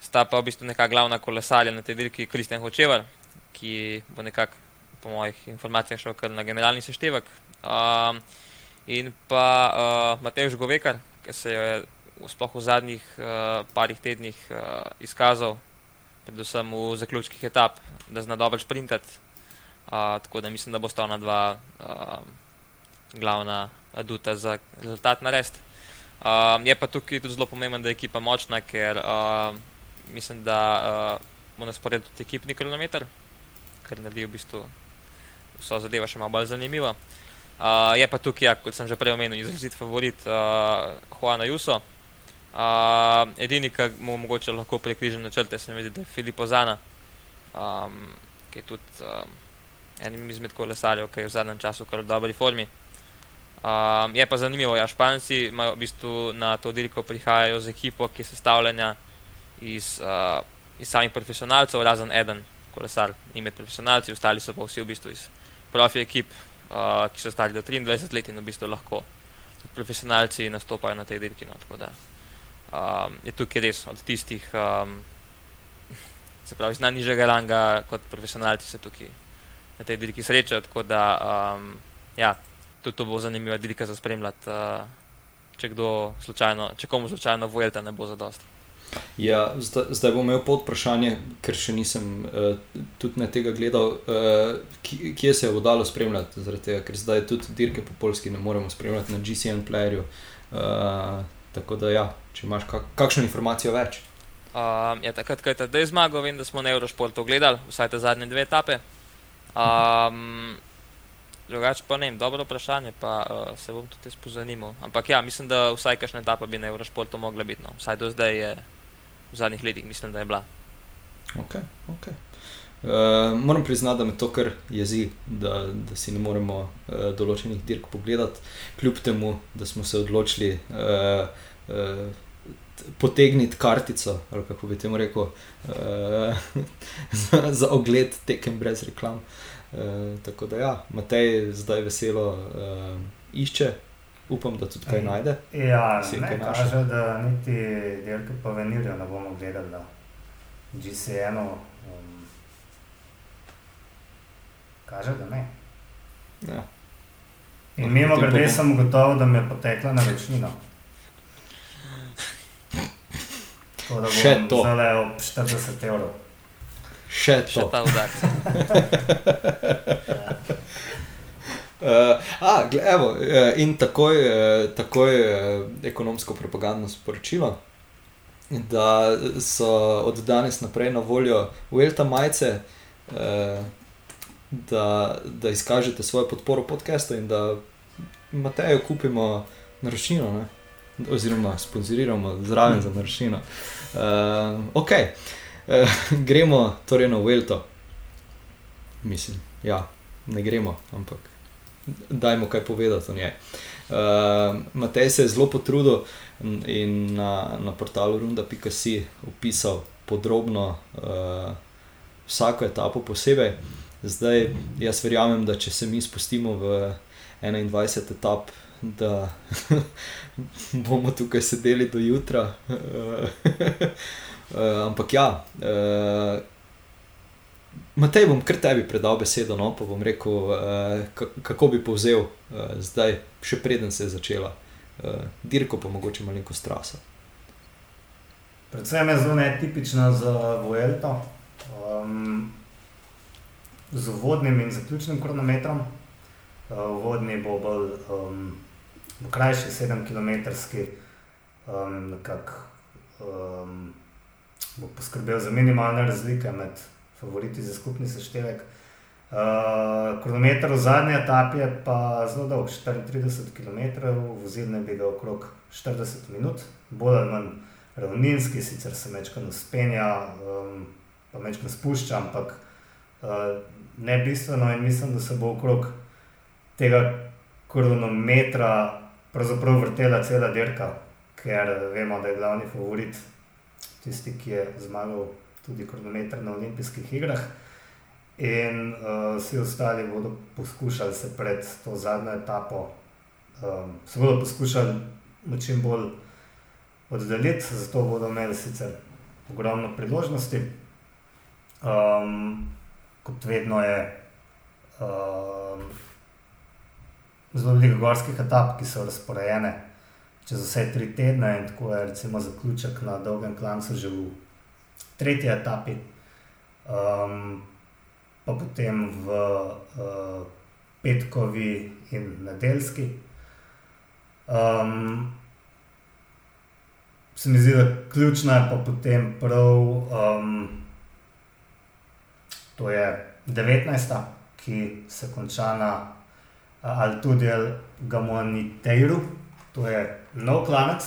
sta pa v bistvu neka glavna kolesarja na tej dirki Kristjan Hočevar, ki bo nekako po mojih informacijah šel kar na generalni seštevek. Um, in pa uh, Matej Žgovekar, ki se je sploh v zadnjih uh, parih tednih uh, izkazal, predvsem v zaključkih etap, da zna dobro sprintati. Uh, tako da mislim, da bo sta ona dva uh, glavna aduta za rezultat narediti. Uh, je pa tukaj tudi zelo pomembno, da je ekipa močna, ker uh, mislim, da uh, bo na sporedu tudi ekipni kilometr, kar naredi v bistvu vso zadevo še malo bolj zanimivo. Uh, je pa tukaj, ja, kot sem že prej omenil, izrazit favorit uh, Juana Juso. Uh, edini, ki mu mogoče lahko prekrižem načrte, se mi zdi, da je Filipo Zana, um, ki je tudi um, enim izmed kolesarjev, ki je v zadnjem času kar v dobri formi. Um, je pa zanimivo, ja, Španci imajo v bistvu na to dirko prihajajo z ekipo, ki je sestavljena iz, uh, iz samih profesionalcev, razen eden kolesar, ni med profesionalci, ostali so pa vsi v bistvu iz profi ekip, uh, ki so stari do 23 let in v bistvu lahko profesionalci nastopajo na tej dirki. No, um, je tukaj res od tistih, um, se pravi, iz najnižjega ranga, kot profesionalci se tukaj na tej dirki srečajo. Tako da, um, ja, tudi to bo zanimiva dirka za spremljati, uh, če, slučajno, če komu slučajno Vuelta ne bo zadost. Ja, zdaj, zdaj bom imel pod vprašanje, ker še nisem uh, tudi na tega gledal, uh, kje se je vodalo spremljati, tega, ker zdaj tudi dirke po polski ne moremo spremljati na GCN playerju. Uh, tako da, ja, če imaš kak, kakšno informacijo več. Um, ja, takrat, ko je ta zdaj zmagal, vem, da smo na Eurošportu gledali vsaj te zadnje dve etape. Um, drugače pa ne, dobro vprašanje, pa uh, se bom tudi spozanimal. Ampak ja, mislim, da vsaj kakšna etapa bi na Eurošportu mogla biti. No. Vsaj do zdaj je v zadnjih letih, mislim, da je bila. Ok, ok. Uh, moram priznati, da me to kar jezi, da, da si ne moremo uh, določenih dirk pogledati, kljub temu, da smo se odločili. Uh, uh, potegniti kartico, ali kako bi temu rekel, uh, za, za ogled tekem brez reklam. Uh, tako da, ja, Matej zdaj veselo uh, išče, upam, da tudi kaj najde. Ja, se ne kaže, da niti delke pa venirijo, ne bomo gledali na GCN-u. Um, kaže, da ne. Ja. In mimo grede sem ugotovil, da mi je potekla na večino. Še to. Zdaj je 40 evrov. Še to. Še ta udarc. uh, a, evo, uh, in takoj, uh, takoj uh, ekonomsko propagandno sporočilo, da so od danes naprej na voljo Uelta majice, uh, da, da izkažete svojo podporo podcastu in da Matejo kupimo naročnino, ne? oziroma sponzoriramo zraven za naročnino. Uh, ok, uh, gremo torej na Velto. Mislim, ja, ne gremo, ampak dajmo kaj povedati o njej. Uh, Matej se je zelo potrudil in na, na portalu Runda.si opisal podrobno uh, vsako etapo posebej. Zdaj, jaz verjamem, da če se mi spustimo v 21 etap, da bomo tukaj sedeli do jutra. Uh, ampak ja, uh, Matej, bom kar tebi predal besedo, no, pa bom rekel, uh, kako bi povzel uh, zdaj, še preden se je začela, uh, dirko pa mogoče malo strasa. Predvsem je zelo netipična za Vuelto, um, z uvodnim in zaključnim kronometrom. Uh, uvodni bo bolj um, krajši, 7 km, um, nekako. Um, bo poskrbel za minimalne razlike med favoriti za skupni seštevek. Uh, kronometer v zadnji etapi je pa zelo dolg, 34 km, vozil ne bi ga okrog 40 minut, bolj ali manj ravninski, sicer se večkrat uspenja, um, pa večkrat spušča, ampak uh, ne bistveno in mislim, da se bo okrog tega kronometra pravzaprav vrtela cela dirka, ker vemo, da je glavni favorit tisti, ki je zmagal tudi kronometer na olimpijskih igrah. In uh, vsi ostali bodo poskušali se pred to zadnjo etapo, um, se bodo poskušali čim bolj oddaljiti, zato bodo imeli sicer ogromno priložnosti. Um, kot vedno je um, zelo veliko gorskih etap, ki so razporejene čez vse tri tedne, in tako je recimo zaključek na dolgem klancu že v tretji etapi. Um, pa potem v uh, petkovi in nedeljski. Um, se mi zdi, da ključna je pa potem prav, um, to je 19. ki se konča na uh, Altudel Gamoniteiru, to je nov klanec,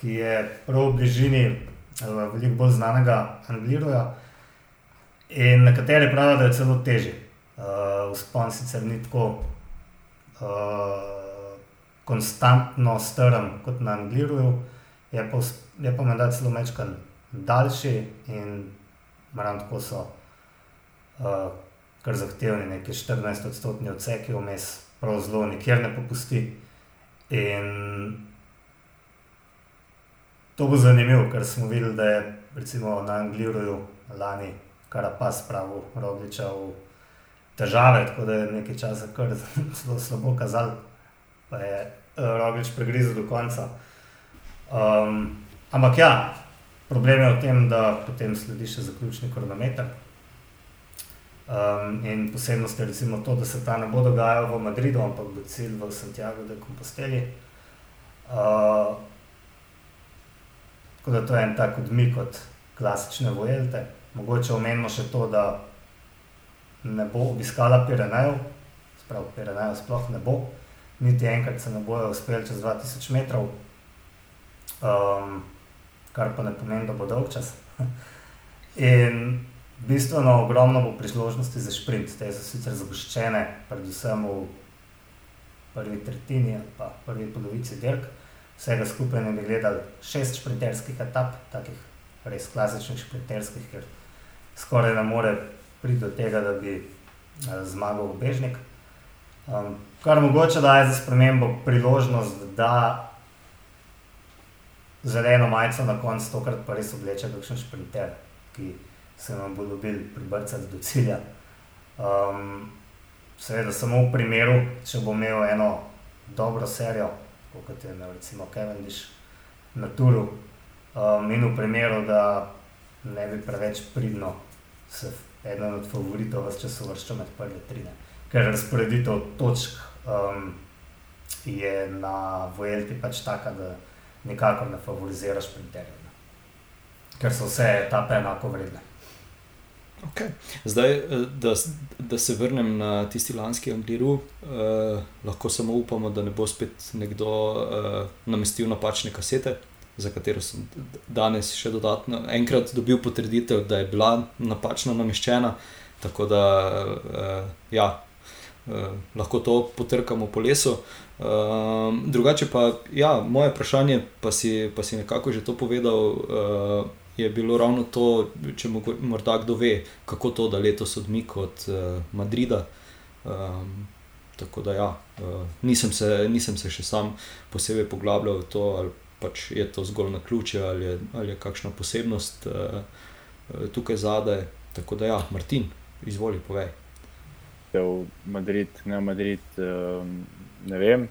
ki je prav v bližini veliko bolj znanega Angliruja. In nekateri pravijo, da je celo težje. Uh, Vzpon sicer ni tako uh, konstantno strm kot na Angliru, je pa, je pa menda celo mečkan daljši in moram tako so uh, kar zahtevni, neki 14 odstotni odseki vmes, prav zelo nikjer ne popusti. In to bo zanimivo, ker smo videli, da je recimo na Angliru lani kar pa spravil Rogliča v težave, tako da je nekaj časa kar zelo slabo kazal, pa je uh, Roglič pregrizel do konca. Um, ampak ja, problem je v tem, da potem sledi še zaključni kronometer. Um, in posebnost je recimo to, da se ta ne bo dogajal v Madridu, ampak bo cilj v Santiago de Composteli. Uh, tako da to je en tak odmik od klasične vojelte. Mogoče omenimo še to, da ne bo obiskala Pirenejev, spravo Pirenejev sploh ne bo, niti enkrat se ne bojo uspeli čez 2000 metrov, um, kar pa ne pomeni, da bo dolg čas. In bistveno ogromno bo priložnosti za sprint, te so sicer zagoščene, predvsem v prvi tretjini ali pa prvi polovici dirk. Vsega skupaj ne bi gledali šest sprinterskih etap, takih res klasičnih sprinterskih, ker skoraj ne more priti do tega, da bi uh, zmagal Bežnik. Um, kar mogoče da je za spremembo priložnost, da zeleno majico na koncu tokrat pa res obleče kakšen šprinter, ki se nam bo dobil pribrcati do cilja. Um, seveda samo v primeru, če bo imel eno dobro serijo, kot je recimo Cavendish na Turu, um, in v primeru, da ne bi preveč pridno se eden od favoritov vse čas uvrščal med prve tri. Ne. Ker razporeditev točk um, je na Vojelti pač taka, da nikakor ne favorizira šprinterjev. Ker so vse etape enako vredne. Okay. Zdaj, eh, da, da se vrnem na tisti lanski Angliru, eh, lahko samo upamo, da ne bo spet nekdo eh, namestil napačne kasete za katero sem danes še dodatno enkrat dobil potrditev, da je bila napačno nameščena. Tako da uh, ja, uh, lahko to potrkamo po lesu. Uh, drugače pa, ja, moje vprašanje, pa si, pa si nekako že to povedal, uh, je bilo ravno to, če morda kdo ve, kako to, da letos odmik od uh, Madrida. Um, tako da ja, uh, nisem, se, nisem se še sam posebej poglabljal v to. Ali, pač je to zgolj na ključe ali je, ali je kakšna posebnost uh, tukaj zadaj. Tako da, ja, Martin, izvoli, povej. V Madrid, ne v Madrid, um, ne vem,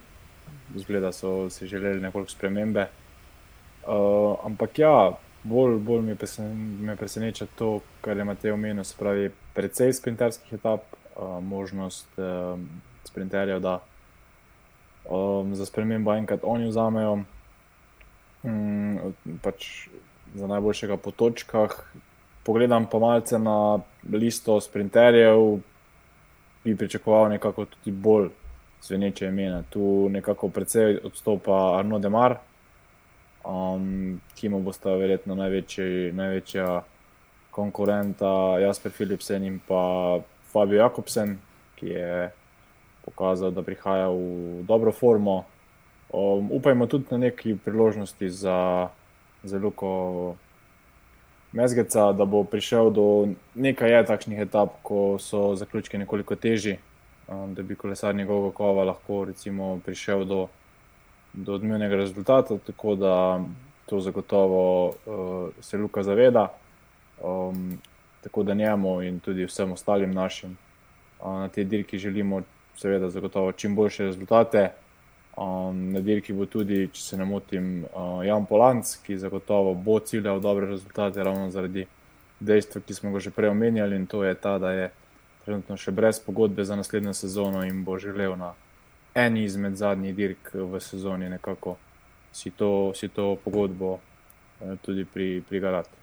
zgleda, da so si želeli nekoliko spremembe. Uh, ampak ja, bolj, bolj mi me preseneča to, kar je Matej omenil, se pravi, precej sprinterskih etap, uh, možnost um, sprinterjev, da um, za spremembo enkrat oni vzamejo mm, pač za najboljšega po točkah. Pogledam pa malce na listo sprinterjev, bi pričakoval nekako tudi bolj zveneče imena. Tu nekako precej odstopa Arno Demar, um, ki mu bosta verjetno največji, največja konkurenta Jasper Philipsen in pa Fabio Jakobsen, ki je pokazal, da prihaja v dobro formo. Um, upajmo tudi na neki priložnosti za, za Luko Mezgeca, da bo prišel do nekaj takšnih etap, ko so zaključki nekoliko težji, um, da bi kolesar njegovega kova lahko recimo, prišel do, do odmevnega rezultata. Tako da to zagotovo uh, se Luka zaveda. Um, tako da njemu in tudi vsem ostalim našim uh, na tej dirki želimo, seveda, zagotovo čim boljše rezultate. Um, na dirki bo tudi, če se ne motim, uh, Jan Polanc, ki zagotovo bo ciljal dobre rezultate, ravno zaradi dejstva, ki smo ga že prej omenjali, in to je ta, da je trenutno še brez pogodbe za naslednjo sezono in bo želel na eni izmed zadnjih dirk v sezoni nekako si to, si to pogodbo uh, tudi pri, pri Galati.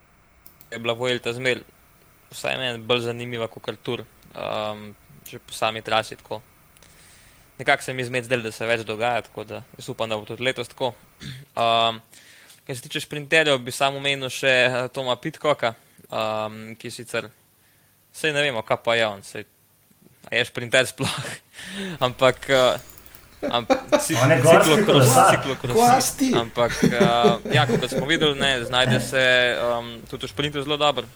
Je bila Vojta zmer, vsaj meni bolj zanimiva kot Artur, um, že po sami trasi tako nekako se mi zmed zdelo, da se več dogaja, tako da jaz upam, da bo tudi letos tako. Um, kar se tiče sprinterjev, bi samo omenil še eh, Toma Pitkoka, um, ki sicer vse ne vemo, kaj pa je on, sej, je sprinter sploh, ampak. Uh, Ciklokrosi. Ampak, uh, ja, kot smo videli, ne, znajde se um, tudi v sprintu zelo dobro.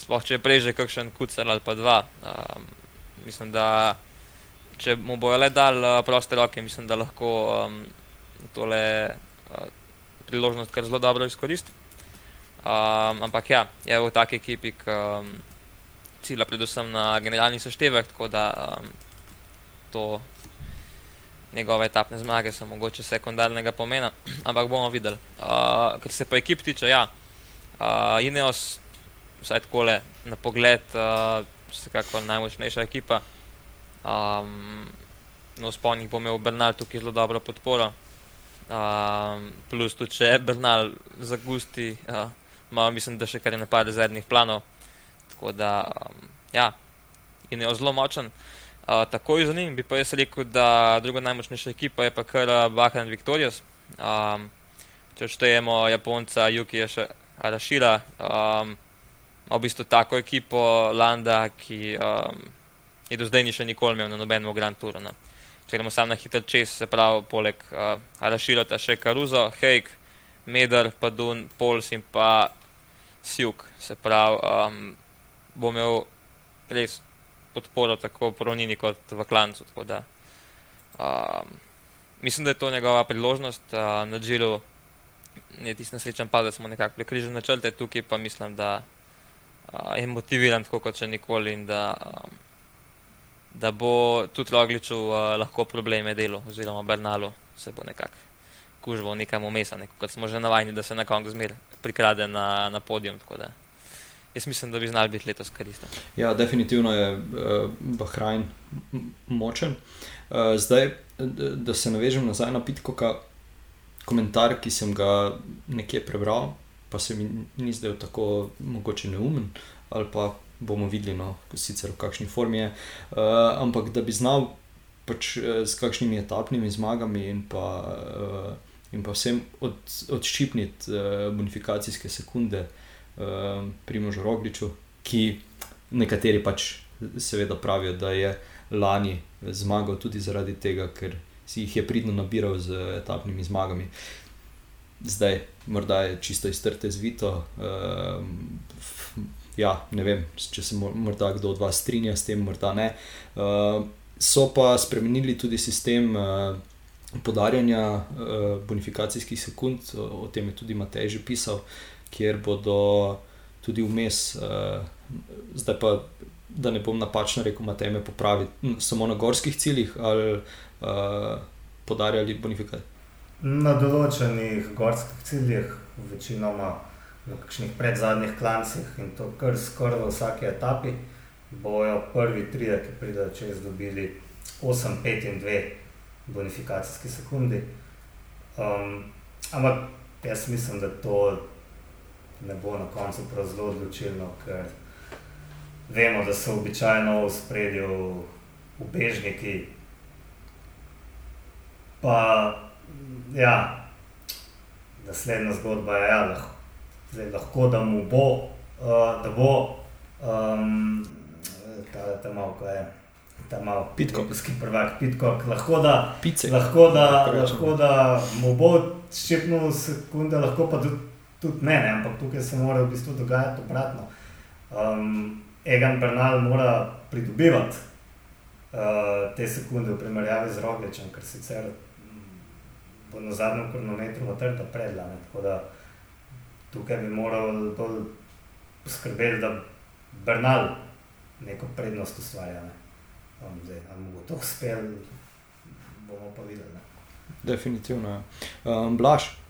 Sploh če je prej že kakšen kucer ali pa dva. Um, mislim, da če mu bojo le dal uh, proste roke, mislim, da lahko um, tole uh, priložnost kar zelo dobro izkoristi. Um, ampak ja, je v taki ekipi, ki um, cilja predvsem na generalni seštevek, tako da um, to njegove etapne zmage so mogoče sekundarnega pomena, ampak bomo videli. Uh, kar se pa ekip tiče, ja, uh, Ineos, vsaj takole na pogled, uh, vsekakor najmočnejša ekipa. Um, no, spomnim, bo imel Bernal tukaj zelo dobro podporo. Um, plus, tudi če je Bernal zagusti, uh, malo mislim, da še kar ne pade zadnjih planov. Tako da, um, ja, in je zelo močen. Uh, takoj za njim bi pa jaz rekel, da druga najmočnejša ekipa je pa kar Bahan Victorious. Um, če štejemo Japonca, Juki je še Arashira, um, v bistvu tako ekipo Landa, ki um, je do zdaj ni še nikoli imel na nobenem Grand Touru. Ne. Če gremo samo na hiter čez, se pravi, poleg uh, Araširota še Karuzo, Hejk, Medar, Padun, Pols in pa Sjuk. Se pravi, um, bo imel res podporo tako v Poronini kot v Klancu. Da, um, mislim, da je to njegova priložnost uh, na Džilu. Je tisti nesrečen pa, da smo nekako prekrižili načrte, tukaj pa mislim, da uh, je motiviran tako kot še nikoli in da um, da bo tudi Rogliču uh, lahko probleme delo, oziroma Bernalu se bo nekako kužil nekam umesa, neko, kot smo že navajeni, da se na koncu zmer prikrade na, na podium. Jaz mislim, da bi znal biti letos koristen. Ja, definitivno je uh, Bahrajn močen. Uh, zdaj, da se navežem nazaj na Pitkoka, komentar, ki sem ga nekje prebral, pa se mi ni zdel tako mogoče neumen ali pa bomo videli, no, sicer v kakšni formi je. Uh, ampak da bi znal pač, uh, s kakšnimi etapnimi zmagami in pa, uh, in pa vsem od, odščipniti uh, bonifikacijske sekunde uh, pri možu Rogliču, ki nekateri pač seveda pravijo, da je lani zmagal tudi zaradi tega, ker si jih je pridno nabiral z etapnimi zmagami. Zdaj, morda je čisto iztrte zvito, uh, ja, ne vem, če se morda kdo od vas strinja s tem, morda ne. Uh, so pa spremenili tudi sistem uh, podarjanja uh, bonifikacijskih sekund, o, o tem je tudi Matej že pisal, kjer bodo tudi vmes, uh, zdaj pa. Da ne bom napačno rekel, da me popravi, samo na gorskih ciljih ali uh, podarjali bonifikacijo? Na določenih gorskih ciljih, večinoma v kakšnih predzadnjih klancih in to kar skoraj v vsaki etapi, bojo prvi tri, ki pridejo čez, dobili 8, 5 in 2 bonifikacijski sekundi. Um, ampak jaz mislim, da to ne bo na koncu prav zelo odločilno, ker vemo, da so običajno v spredju ubežniki. Pa ja, naslednja zgodba je, ja, lahko Zdaj, lahko da mu bo, uh, da bo um, ta, ta malo, kaj je, ta malo. Pitcock, prvak, Pitcock, lahko da, Pice. lahko da, lahko da mu bo ščepnil sekunde, lahko pa tudi, tudi ne, ne, ampak tukaj se mora v bistvu dogajati obratno. Um, Egan Bernal mora pridobivati uh, te sekunde v primerjavi z Rogličem, ker sicer bo na zadnjem kronometru matrta predlane. Tako da tukaj bi moral bolj poskrbeti, da Bernal neko prednost ustvarja. Ne. Um, zdaj, ali mu bo to uspel, bomo pa videli. Ne. Definitivno. ja. Um, Blaž,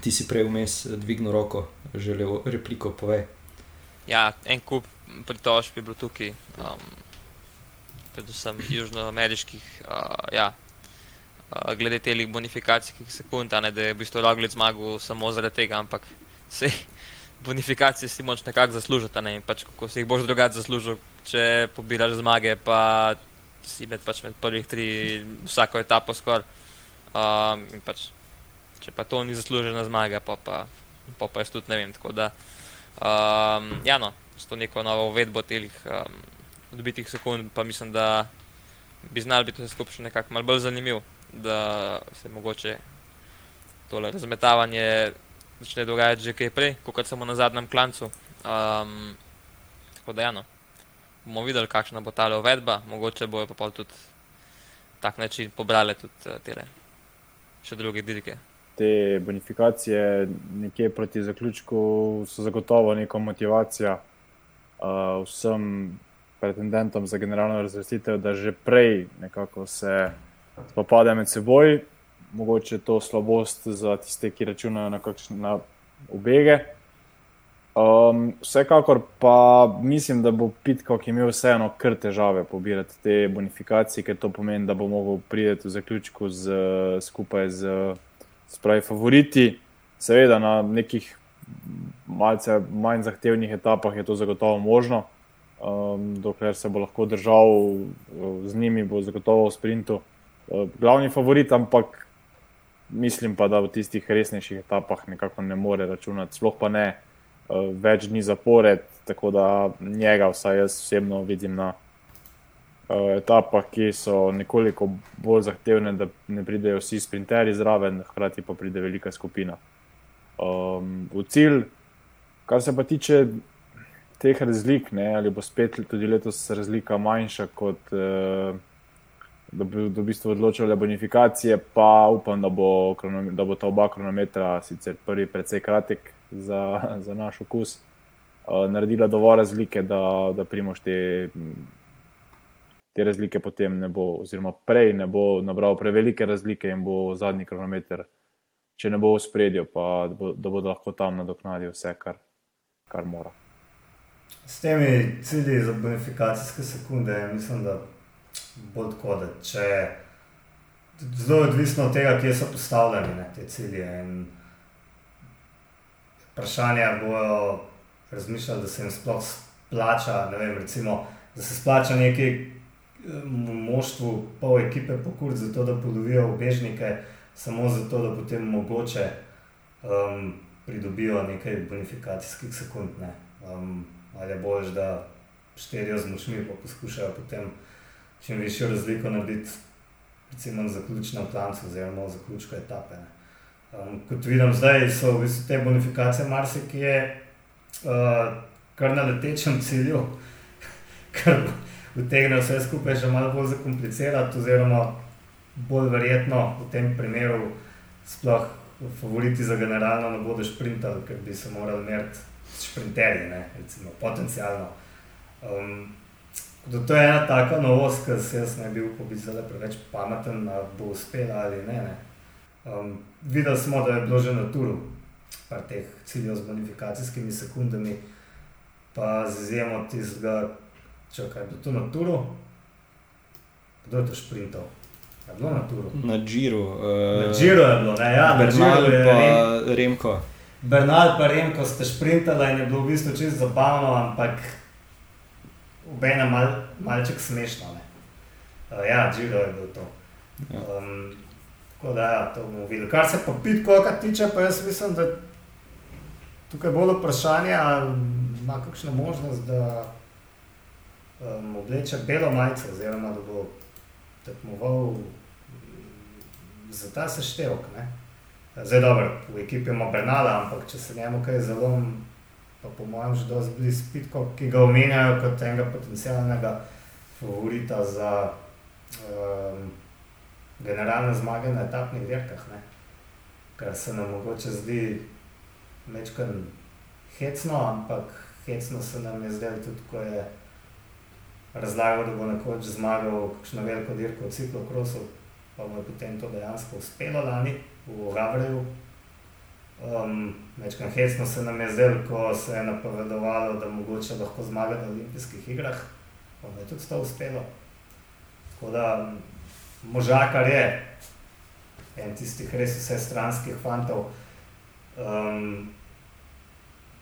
ti si prej vmes dvignil roko, želel repliko povej. Ja, en kup pritožb je bilo tukaj, um, predvsem južnoameriških, uh, ja, uh, glede teh bonifikacijskih sekund, ne da je v bistvu Roglic zmagal samo zaradi tega, ampak se bonifikacije si moč nekako zaslužiti, ne in pač kako si jih boš drugače zaslužil, če pobiraš zmage, pa si med, pač med prvih tri vsako etapo skoraj. Um, in pač, če pa to ni zaslužena zmaga, pa pa, pa, pa jaz tudi ne vem. Tako da, um, ja, no, s to neko novo uvedbo teh um, odbitih sekund, pa mislim, da bi znal biti vse skupaj še nekako malo bolj zanimiv, da se mogoče tole razmetavanje začne dogajati že kaj prej, kot samo na zadnjem klancu. Um, tako da, ja, no, bomo videli, kakšna bo ta uvedba, mogoče bojo pa tudi tak način pobrali tudi uh, tele še druge dirke. Te bonifikacije nekje proti zaključku so zagotovo neka motivacija uh, vsem pretendentom za generalno razvrstitev, da že prej nekako se spopadajo med seboj. Mogoče je to slabost za tiste, ki računajo na, kakšne, na ubege. Um, vsekakor pa mislim, da bo Pitkok imel vseeno kar težave pobirati te bonifikacije, ker to pomeni, da bo mogel priti v zaključku z, skupaj z spravi, favoriti. Seveda na nekih malce manj zahtevnih etapah je to zagotovo možno, um, dokler se bo lahko držal uh, z njimi, bo zagotovo v sprintu uh, glavni favorit, ampak mislim pa, da v tistih resnejših etapah nekako ne more računati, sploh pa ne uh, več dni zapored, tako da njega, vsaj jaz osebno vidim na etapah, ki so nekoliko bolj zahtevne, da ne pridejo vsi sprinterji zraven, hkrati pa pride velika skupina. Um, v cilj, kar se pa tiče teh razlik, ne, ali bo spet tudi letos razlika manjša kot. Uh, Da bi v bistvu odločile bonifikacije, pa upam, da bo, da bo ta oba kronometra, sicer prvi, precej kratek za, za naš okus, uh, naredila dovolj razlike, da, da primoš te, te razlike potem ne bo, oziroma prej ne bo nabral prevelike razlike in bo zadnji kronometer, če ne bo v spredju, pa da, bo, da bodo lahko tam nadoknadili vse, kar, kar mora. S temi cilji za bonifikacijske sekunde, mislim, da bolj tako, da če zelo odvisno od tega, kje so postavljeni ne, te cilje. In vprašanje je, bojo razmišljali, da se jim sploh splača, ne vem, recimo, da se splača neki eh, moštvu, pol ekipe pokurt za to, da polovijo ubežnike, samo zato, da potem mogoče um, pridobijo nekaj bonifikacijskih sekund. Ne. Um, ali je bolj, da šterijo z močmi, pa poskušajo potem čim višjo razliko narediti, recimo na zaključnem klancu, oziroma v zaključku etape. Ne. Um, kot vidim, zdaj so v bistvu te bonifikacije marsikje uh, kar na letečem cilju, kar utegne vse skupaj še malo bolj zakomplicirati, oziroma bolj verjetno v tem primeru sploh favoriti za generalno ne bodo šprintali, ker bi se morali meriti šprinterji, ne, recimo potencialno. Um, to je ena taka novost, ki se jaz ne bi upal biti zelo preveč pameten, da bo uspela ali ne. ne. Um, videli smo, da je bilo že na turu, par teh ciljev z bonifikacijskimi sekundami, pa z izjemo tistega, če kaj je bilo to na turu, kdo je to šprintal? Je bilo na turu. Na Džiru. Na Uh, Džiru je bilo, ne, ja, na Bernal Džiru je pa Rem, Remko. Bernal pa Remko ste šprintali in je bilo v bistvu čisto zabavno, ampak obenem mal, malček smešno. Ne. Uh, ja, Džiro je bilo to. Ja. Um, tako da, ja, to bomo videli. Kar se pa Pitcoka tiče, pa jaz mislim, da tukaj bolj vprašanje, ali ima kakšno možnost, da um, obleče belo majico, oziroma da bo tekmoval za ta seštevek. Zdaj, dobro, v ekipi ima Bernala, ampak če se njemu kaj zelo, pa po mojem, že dosti blizu Pitko, ki ga omenjajo kot enega potencialnega favorita za um, generalne zmage na etapnih dirkah, ne? kar se nam mogoče zdi mečkan hecno, ampak hecno se nam je zdelo tudi, ko je razlagal, da bo nekoč zmagal kakšno veliko dirko v ciklokrosu, pa mu je potem to dejansko uspelo lani v Gavreju. Um, Večkrat hecno se nam je zdelo, ko se je napovedovalo, da mogoče lahko zmaga na olimpijskih igrah, pa mu je tudi to uspelo. Tako da možakar je en tistih res vse stranskih fantov, um,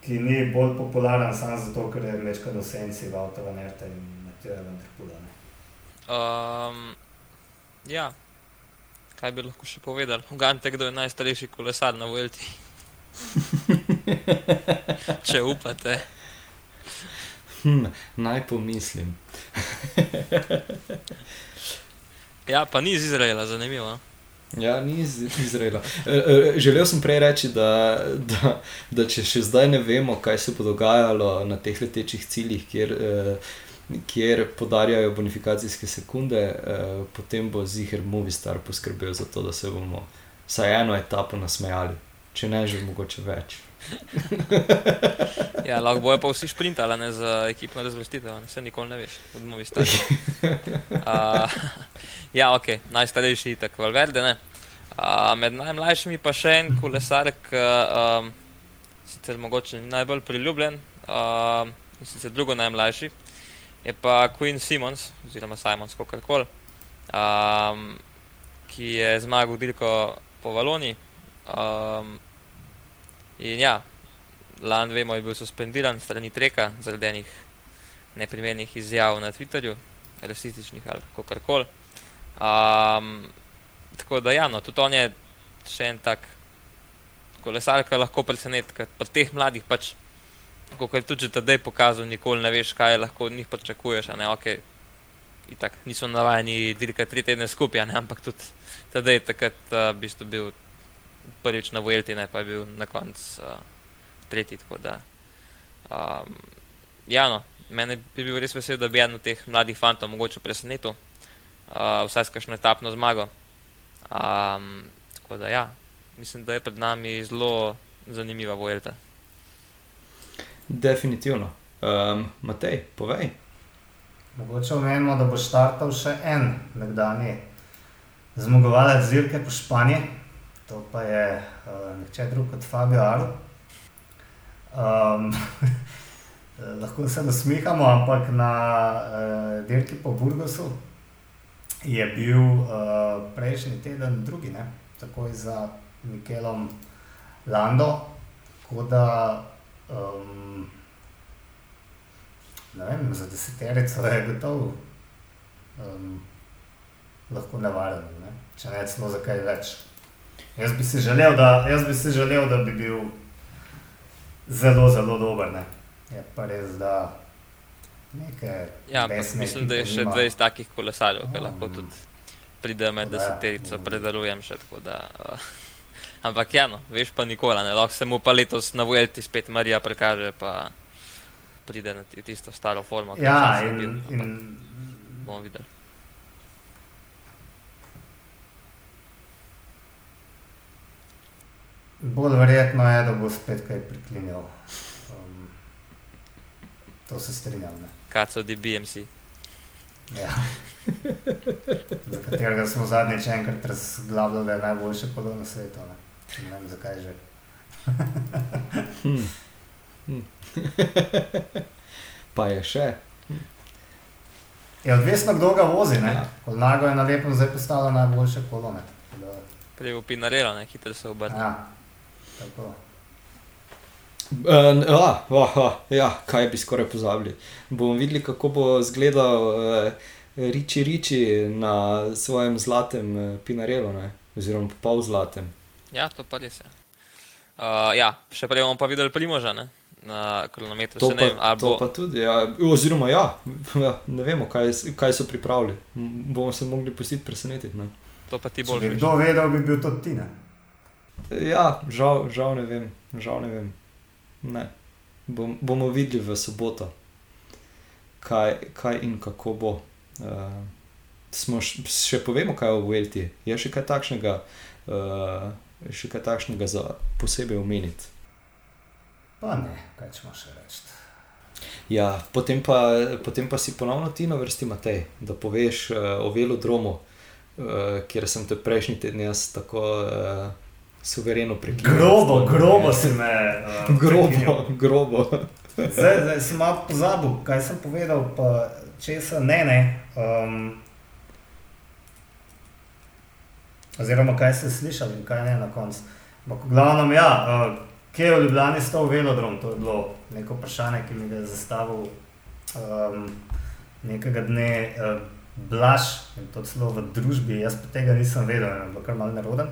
ki ni bolj popularen samo zato, ker je večkrat v senci Nerte in Matija Vendrpuda. Um, ja, kaj bi lahko še povedal? Ugante, kdo je najstarejši kolesar na Vuelti. Če upate. Hm, naj pomislim. ja, pa ni iz Izraela, zanimivo. no. Ja, ni iz Izraela. E, e, Želel sem prej reči, da, da, da če še zdaj ne vemo, kaj se bo dogajalo na teh letečih ciljih, kjer, eh, kjer podarjajo bonifikacijske sekunde, eh, potem bo Ziger Movistar poskrbel za to, da se bomo vsaj eno etapo nasmejali, če ne že mogoče več. Ja, lahko bojo pa vsi sprintali ne, za ekipno razvrstitev, ne, se nikoli ne veš, odmovi stari. Uh, ja, ok, najstarejši tako Valverde. ne. Uh, med najmlajšimi pa še en kolesar, ki um, sicer mogoče ni najbolj priljubljen, uh, in sicer drugo najmlajši, je pa Queen Simons, oziroma Simons, kako koli, um, ki je zmagal dirko po Valoniji. Um, in ja, lani, vemo, je bil suspendiran strani Treka zaradi enih neprimernih izjav na Twitterju, rasističnih ali kako koli. Um, tako da, ja, no, tudi on je še en tak kolesar, ki lahko preseneti, ker pri teh mladih pač, kot je tudi tedaj pokazal, nikoli ne veš, kaj lahko od njih pričakuješ. okay, itak, niso navajeni dirkati tri tedne skupaj, ne, ampak tudi tedaj takrat uh, bistvu bil prvič na Vuelti, ne pa je bil na koncu uh, tretji. Da, um, ja, no, mene bi bil res vesel, da bi en od teh mladih fantov mogoče presenetil, uh, vsaj s kakšno etapno zmago. Um, tako da, ja, mislim, da je pred nami zelo zanimiva Vuelta. Definitivno. Um, Matej, povej. Mogoče omenimo, da bo štartal še en nekdanji zmagovalec zirke po Španiji, to pa je uh, nihče drug kot Fabio Aro. Um, lahko se nasmihamo, ampak na uh, dirki po Burgosu je bil uh, prejšnji teden drugi, ne? takoj za Mikelom Lando. Tako da um, ne vem, za deseterico je gotovo um, lahko nevaren, ne? če ne celo za kaj več. Jaz bi si želel, da, jaz bi si želel, da bi bil zelo, zelo dober. Ne? Je pa res, da nekaj. Ja, ampak resne mislim, da je še nima. 20 takih kolesarjev, ki Ja, lahko mm. tudi pridejo med deseterico, predarujem še tako. Da, uh, ampak ja, no, veš pa nikoli, ne, lahko se mu pa letos na Vuelti spet Marija prekaže, pa pride na ti- tisto staro formo. Ja, in, bil, in bomo videli. bolj verjetno je, da bo spet kaj priklinjal. Um, to se strinjam. Ne? Kaj so di BMC? Ja. Za katerega smo zadnjič enkrat razglavljali, da je najboljše kolo na svetu. Ne? Ne vem zakaj že. Hm. Hm. pa je še. Je odvisno, kdo ga vozi. Ne? Ja. Kolnago je na lepem zdaj postalo najboljše kolo. Ne? Tako da, Prej v Pinarelo, ne, hitro se obrne. Ja, tako. Uh, ja, oh, oh, ja, kaj bi skoraj pozabili. Bomo videli, kako bo izgledal uh, Riči Riči na svojem zlatem uh, Pinarelu, ne? oziroma pol zlatem. Ja, to pa res je. Uh, ja, še prej bomo pa videli Primoža, ne? na kronometru. To, Se ne pa, to bo- pa tudi, ja. oziroma ja, ja, ne vemo, kaj, kaj so pripravili. Bomo se mogli pustiti presenetiti. Ne? To pa ti Če bolj bi veš. kdo vedel, bi bil to ti. Ne? Ja, žal, žal ne vem, žal ne vem. Ne. Bom, bomo videli v soboto, kaj, kaj in kako bo. Uh, smo š, še povemo, kaj je v Velti. Je še kaj takšnega, uh, še kaj takšnega za posebej omeniti. Pa ne, kaj ćemo še reči. Ja, potem pa, potem pa si ponovno ti na vrsti, Matej, da poveš uh, o velodromu, uh, kjer sem te prejšnji teden jaz tako uh, suvereno prekinil. Grobo, grobo si me. Uh, Grobo, prekinil. grobo. Zdaj, zdaj sem malo pozabil, kaj sem povedal, pa česa ne. ne. Um, oziroma, kaj ste slišali in kaj ne na koncu. Glavnem, ja, uh, kje je v Ljubljani stal velodrom? To je bilo neko vprašanje, ki mi ga je zastavil um, nekega dne uh, Blaž in to celo v družbi. Jaz pa tega nisem vedel, je bilo kar malce neroden.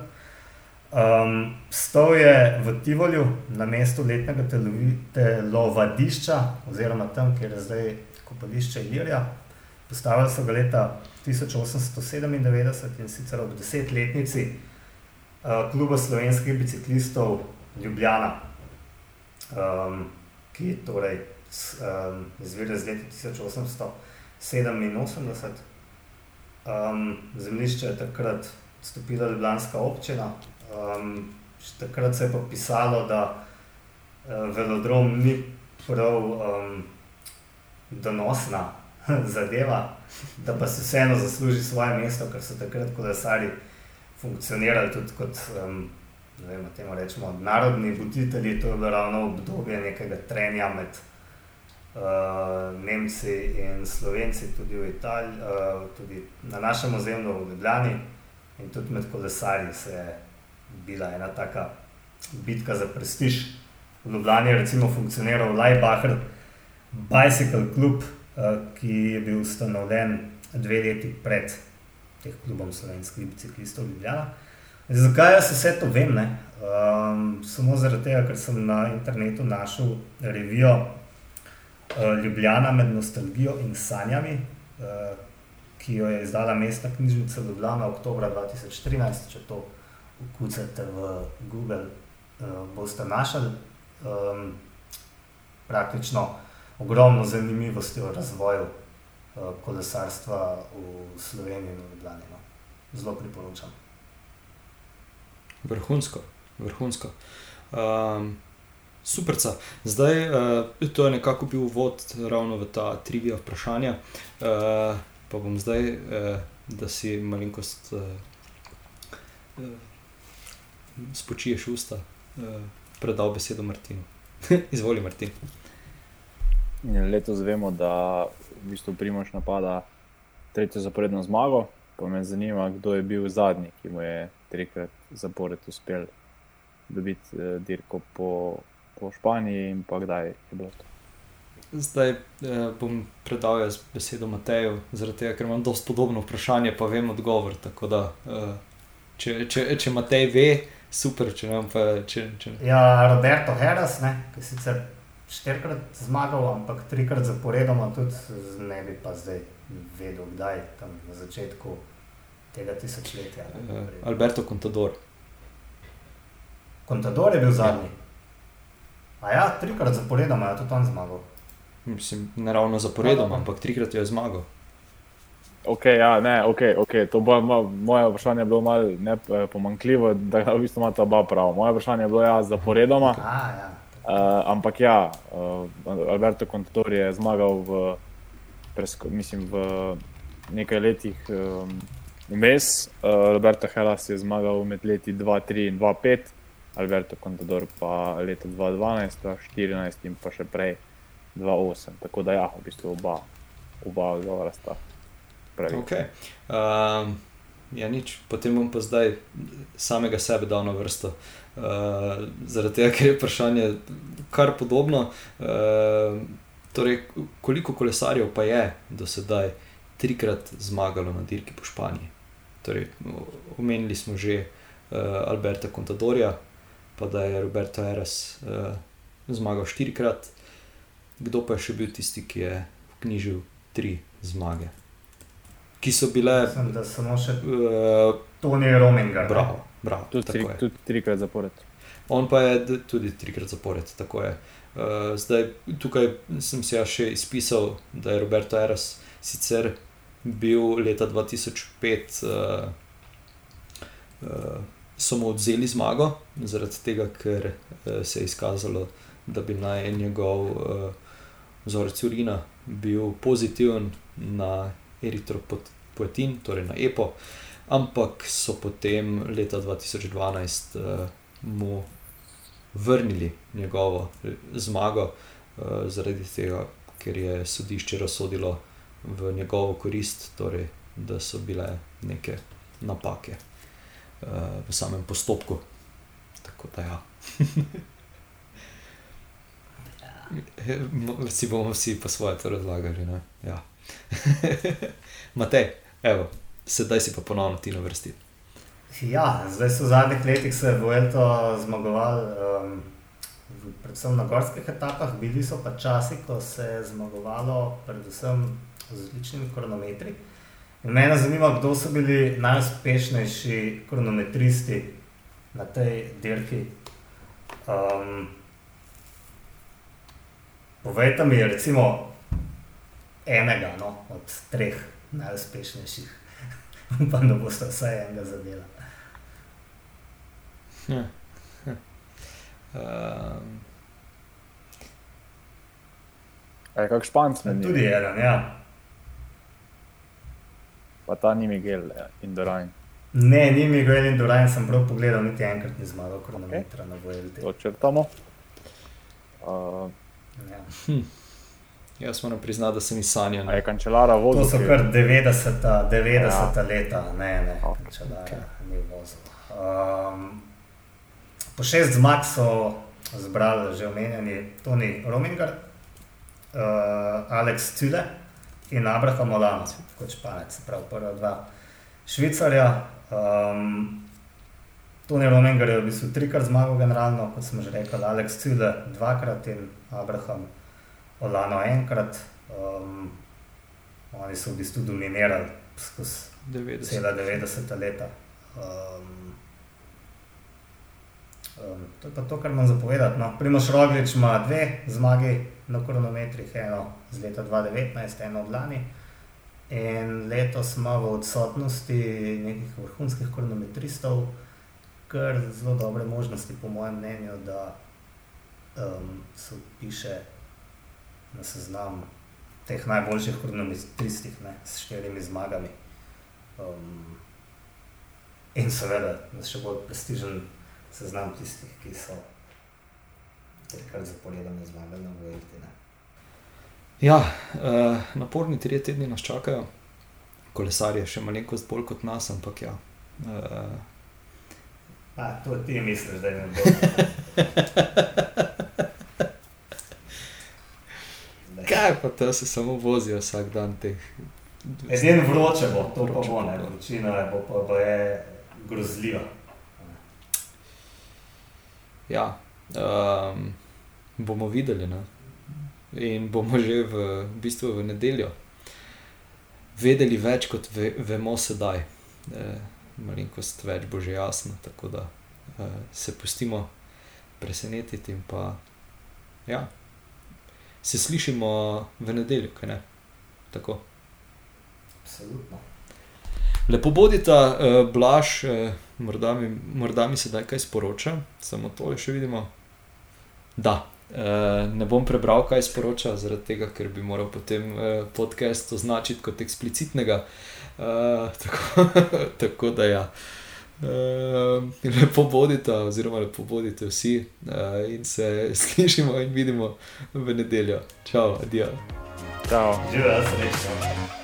Um, stal je v Tivolju na mestu letnega telovi- telovadišča, oziroma tam, kjer je zdaj kopališče Ilirija. Postavili so ga leta 1897 in sicer ob desetletnici uh, kluba slovenskih biciklistov Ljubljana, um, ki torej s- um, izvira iz leta 1887. Um, zemljišče je takrat odstopila Ljubljanska občina. Um, takrat se je pa pisalo, da uh, velodrom ni prav um, donosna zadeva, da pa se vseeno zasluži svoje mesto, ker so takrat kolesari funkcionirali tudi kot, um, ne vem, temu rečemo, narodni voditelji. To je bilo ravno obdobje nekega trenja med uh, Nemci in Slovenci, tudi v Italiji, uh, tudi na našem ozemlju v Ljubljani in tudi med kolesarji se je bila ena taka bitka za prestiž. V Ljubljani je recimo funkcioniral Leibbacher Bicycle Club, ki je bil ustanovljen dve leti pred teh klubom slovenskih biciklistov Ljubljana. Zakaj jaz vse to vem? ne? Um, samo zaradi tega, ker sem na internetu našel revijo uh, Ljubljana med nostalgijo in sanjami, uh, ki jo je izdala mestna knjižnica Ljubljana oktober 2013. Če to ukucate v Google, uh, boste našli um, praktično ogromno zanimivosti o razvoju uh, kolesarstva v Sloveniji in v Ljubljani. No. Zelo priporočam. Vrhunsko, vrhunsko. Um, Super, zdaj uh, to je nekako bil uvod ravno v ta trivija vprašanja. Uh, pa bom zdaj, uh, da si malenkost uh, uh, spočiješ usta, uh, predal besedo Martinu. Izvoli, Martin. In letos vemo, da v bistvu Primož napada tretjo zaporedno zmago. Pa me zanima, kdo je bil zadnji, ki mu je trikrat zapored uspel dobiti eh, dirko po, po Španiji in pa kdaj je bilo to. Zdaj eh, bom predal jaz besedo Mateju, zaradi tega, ker imam dosti podobno vprašanje, pa vem odgovor. Tako da, eh, če, če, če Matej ve, super, če ne vem pa. Če, če... Ja, Roberto Heras, ne, ki sicer štirikrat zmagal, ampak trikrat zaporedoma, tudi z- ne bi pa zdaj vedel, kdaj, tam na začetku tega tisočletja. ne. Uh, Alberto Contador. Contador je bil zadnji. A ja, trikrat zaporedoma je tudi on zmagal. Mislim, ne ravno zaporedoma, ampak trikrat je zmagal. Ok, ja, ne, ok, okay. to bo mo- moje vprašanje je bilo malo ne, eh, pomanjkljivo, da v bistvu imata oba prav. Moje vprašanje je bilo ja, zaporedoma. A, ja. Uh, ampak ja, uh, Alberto Contador je zmagal v, presko, mislim, v nekaj letih um, vmes. Uh, Roberto Helas je zmagal med leti 2-3 in 2-5, Alberto Contador pa leta 2012, 2014 in pa še prej 2008. Tako da ja, v bistvu oba, oba odgovora sta pravi. Okay. Um, ja, nič, potem bom pa zdaj samega sebe dal na vrsto. Uh, zaradi tega, ker je vprašanje kar podobno. Uh, torej, koliko kolesarjev pa je do sedaj trikrat zmagalo na dirki po Španiji? Torej, omenili smo že uh, Alberta Contadorja, pa da je Roberto Eras uh, zmagal štirikrat. Kdo pa je še bil tisti, ki je knjižil tri zmage? Ki so bile. Mislim, da samo še Uh, Tony Rominger. bravo, bravo. Tudi, tri, tako je. tudi trikrat zapored. On pa je tudi trikrat zapored, tako je. Uh, zdaj, tukaj sem si ja še izpisal, da je Roberto Eras sicer bil leta 2005, uh, uh, so mu odzeli zmago, zaradi tega, ker uh, se je izkazalo, da bi naj njegov uh, vzorec urina bil pozitiven na eritropoetin, torej na EPO, ampak so potem leta 2012 uh, mu vrnili njegovo eh, zmago, uh, zaradi tega, ker je sodišče razsodilo v njegovo korist, torej, da so bile neke napake uh, v samem postopku. Tako da ja. Mo- Si bomo vsi po svoje to razlagali. ne? Ja. Matej, evo, sedaj si pa ponovno ti na vrsti. Ja, zdaj so v zadnjih letih se Vuelto zmagovali, um, v- predvsem na gorskih etapah, bili so pa časi, ko se je zmagovalo predvsem z različnimi kronometri. In mene zanima, kdo so bili najuspešnejši kronometristi na tej dirki. Um, povejte mi, recimo, enega no, od treh najuspešnejših. Upam, da boste vsaj enega zadela. Ja. Um, Je kak španc med njimi, Tudi eden, ja. pa ta ni Miguel ja, Indurain. Ne, ni mi Miguel Indurain, sem prav pogledal, niti enkrat ni zmagal kronometra okay. na VLT. To črtamo. Uh, Ja. Jaz moram priznati, da sem iz sanja. a je kančelara vozil? To so kar 90, 90 Ja. leta, ne, ne, Ok, če da ni vozil. Um, po šest zmag so zbrali že omenjeni Tony Rominger, uh, Alex Cile in Abraham Olano, kot španec, se pravi prva dva Švicarja. Um, Tony Rominger je v bistvu trikrat zmagal generalno, kot smo že rekli, Alex Cile dvakrat in Abraham Olano enkrat. Um, oni so v bistvu dominirali skozi 90. cela 90 leta. Um, um, to je pa to, kar imam zapovedati. No. Primoš Roglič ima dve zmagi na kronometrih, eno z leta 2019, eno od lani. In letos ima v odsotnosti nekih vrhunskih kronometristov, kar zelo dobre možnosti, po mojem mnenju, da um, se piše na seznam teh najboljših kronometristih ne, s štirimi zmagami. Um, in seveda, še bolj prestižen seznam tistih, ki so trikrat zaporedoma zmagali na ne. Ja, uh, naporni tri tedni nas čakajo, kolesarje še malenkost bolj kot nas, ampak ja. Uh, A, to ti misliš, da je ne bo. Ne. Kaj pa to se samo vozijo vsak dan teh. Edino vroče bo, to pa Vroče bo, bo, ne, vročina je bo, pa, pa je grozljiva. Ja, um, bomo videli. Ne? In bomo že v, v bistvu v nedeljo vedeli več, kot ve, vemo sedaj. E, malenkost več bo že jasno, tako da e, se pustimo presenetiti in pa ja, se slišimo v nedeljo, kaj ne? Tako. Absolutno. Lepo bodite, uh, Blaž, uh, morda, mi, morda mi sedaj kaj sporoča, samo to še vidimo. Da, uh, ne bom prebral, kaj sporoča, zaradi tega, ker bi moral potem uh, podcast označiti kot eksplicitnega. Uh, tako, tako da ja. Uh, lepo bodite, oziroma lepo bodite vsi uh, in se slišimo in vidimo v nedeljo. Čau, adijo. Čau. Živijo, srečno.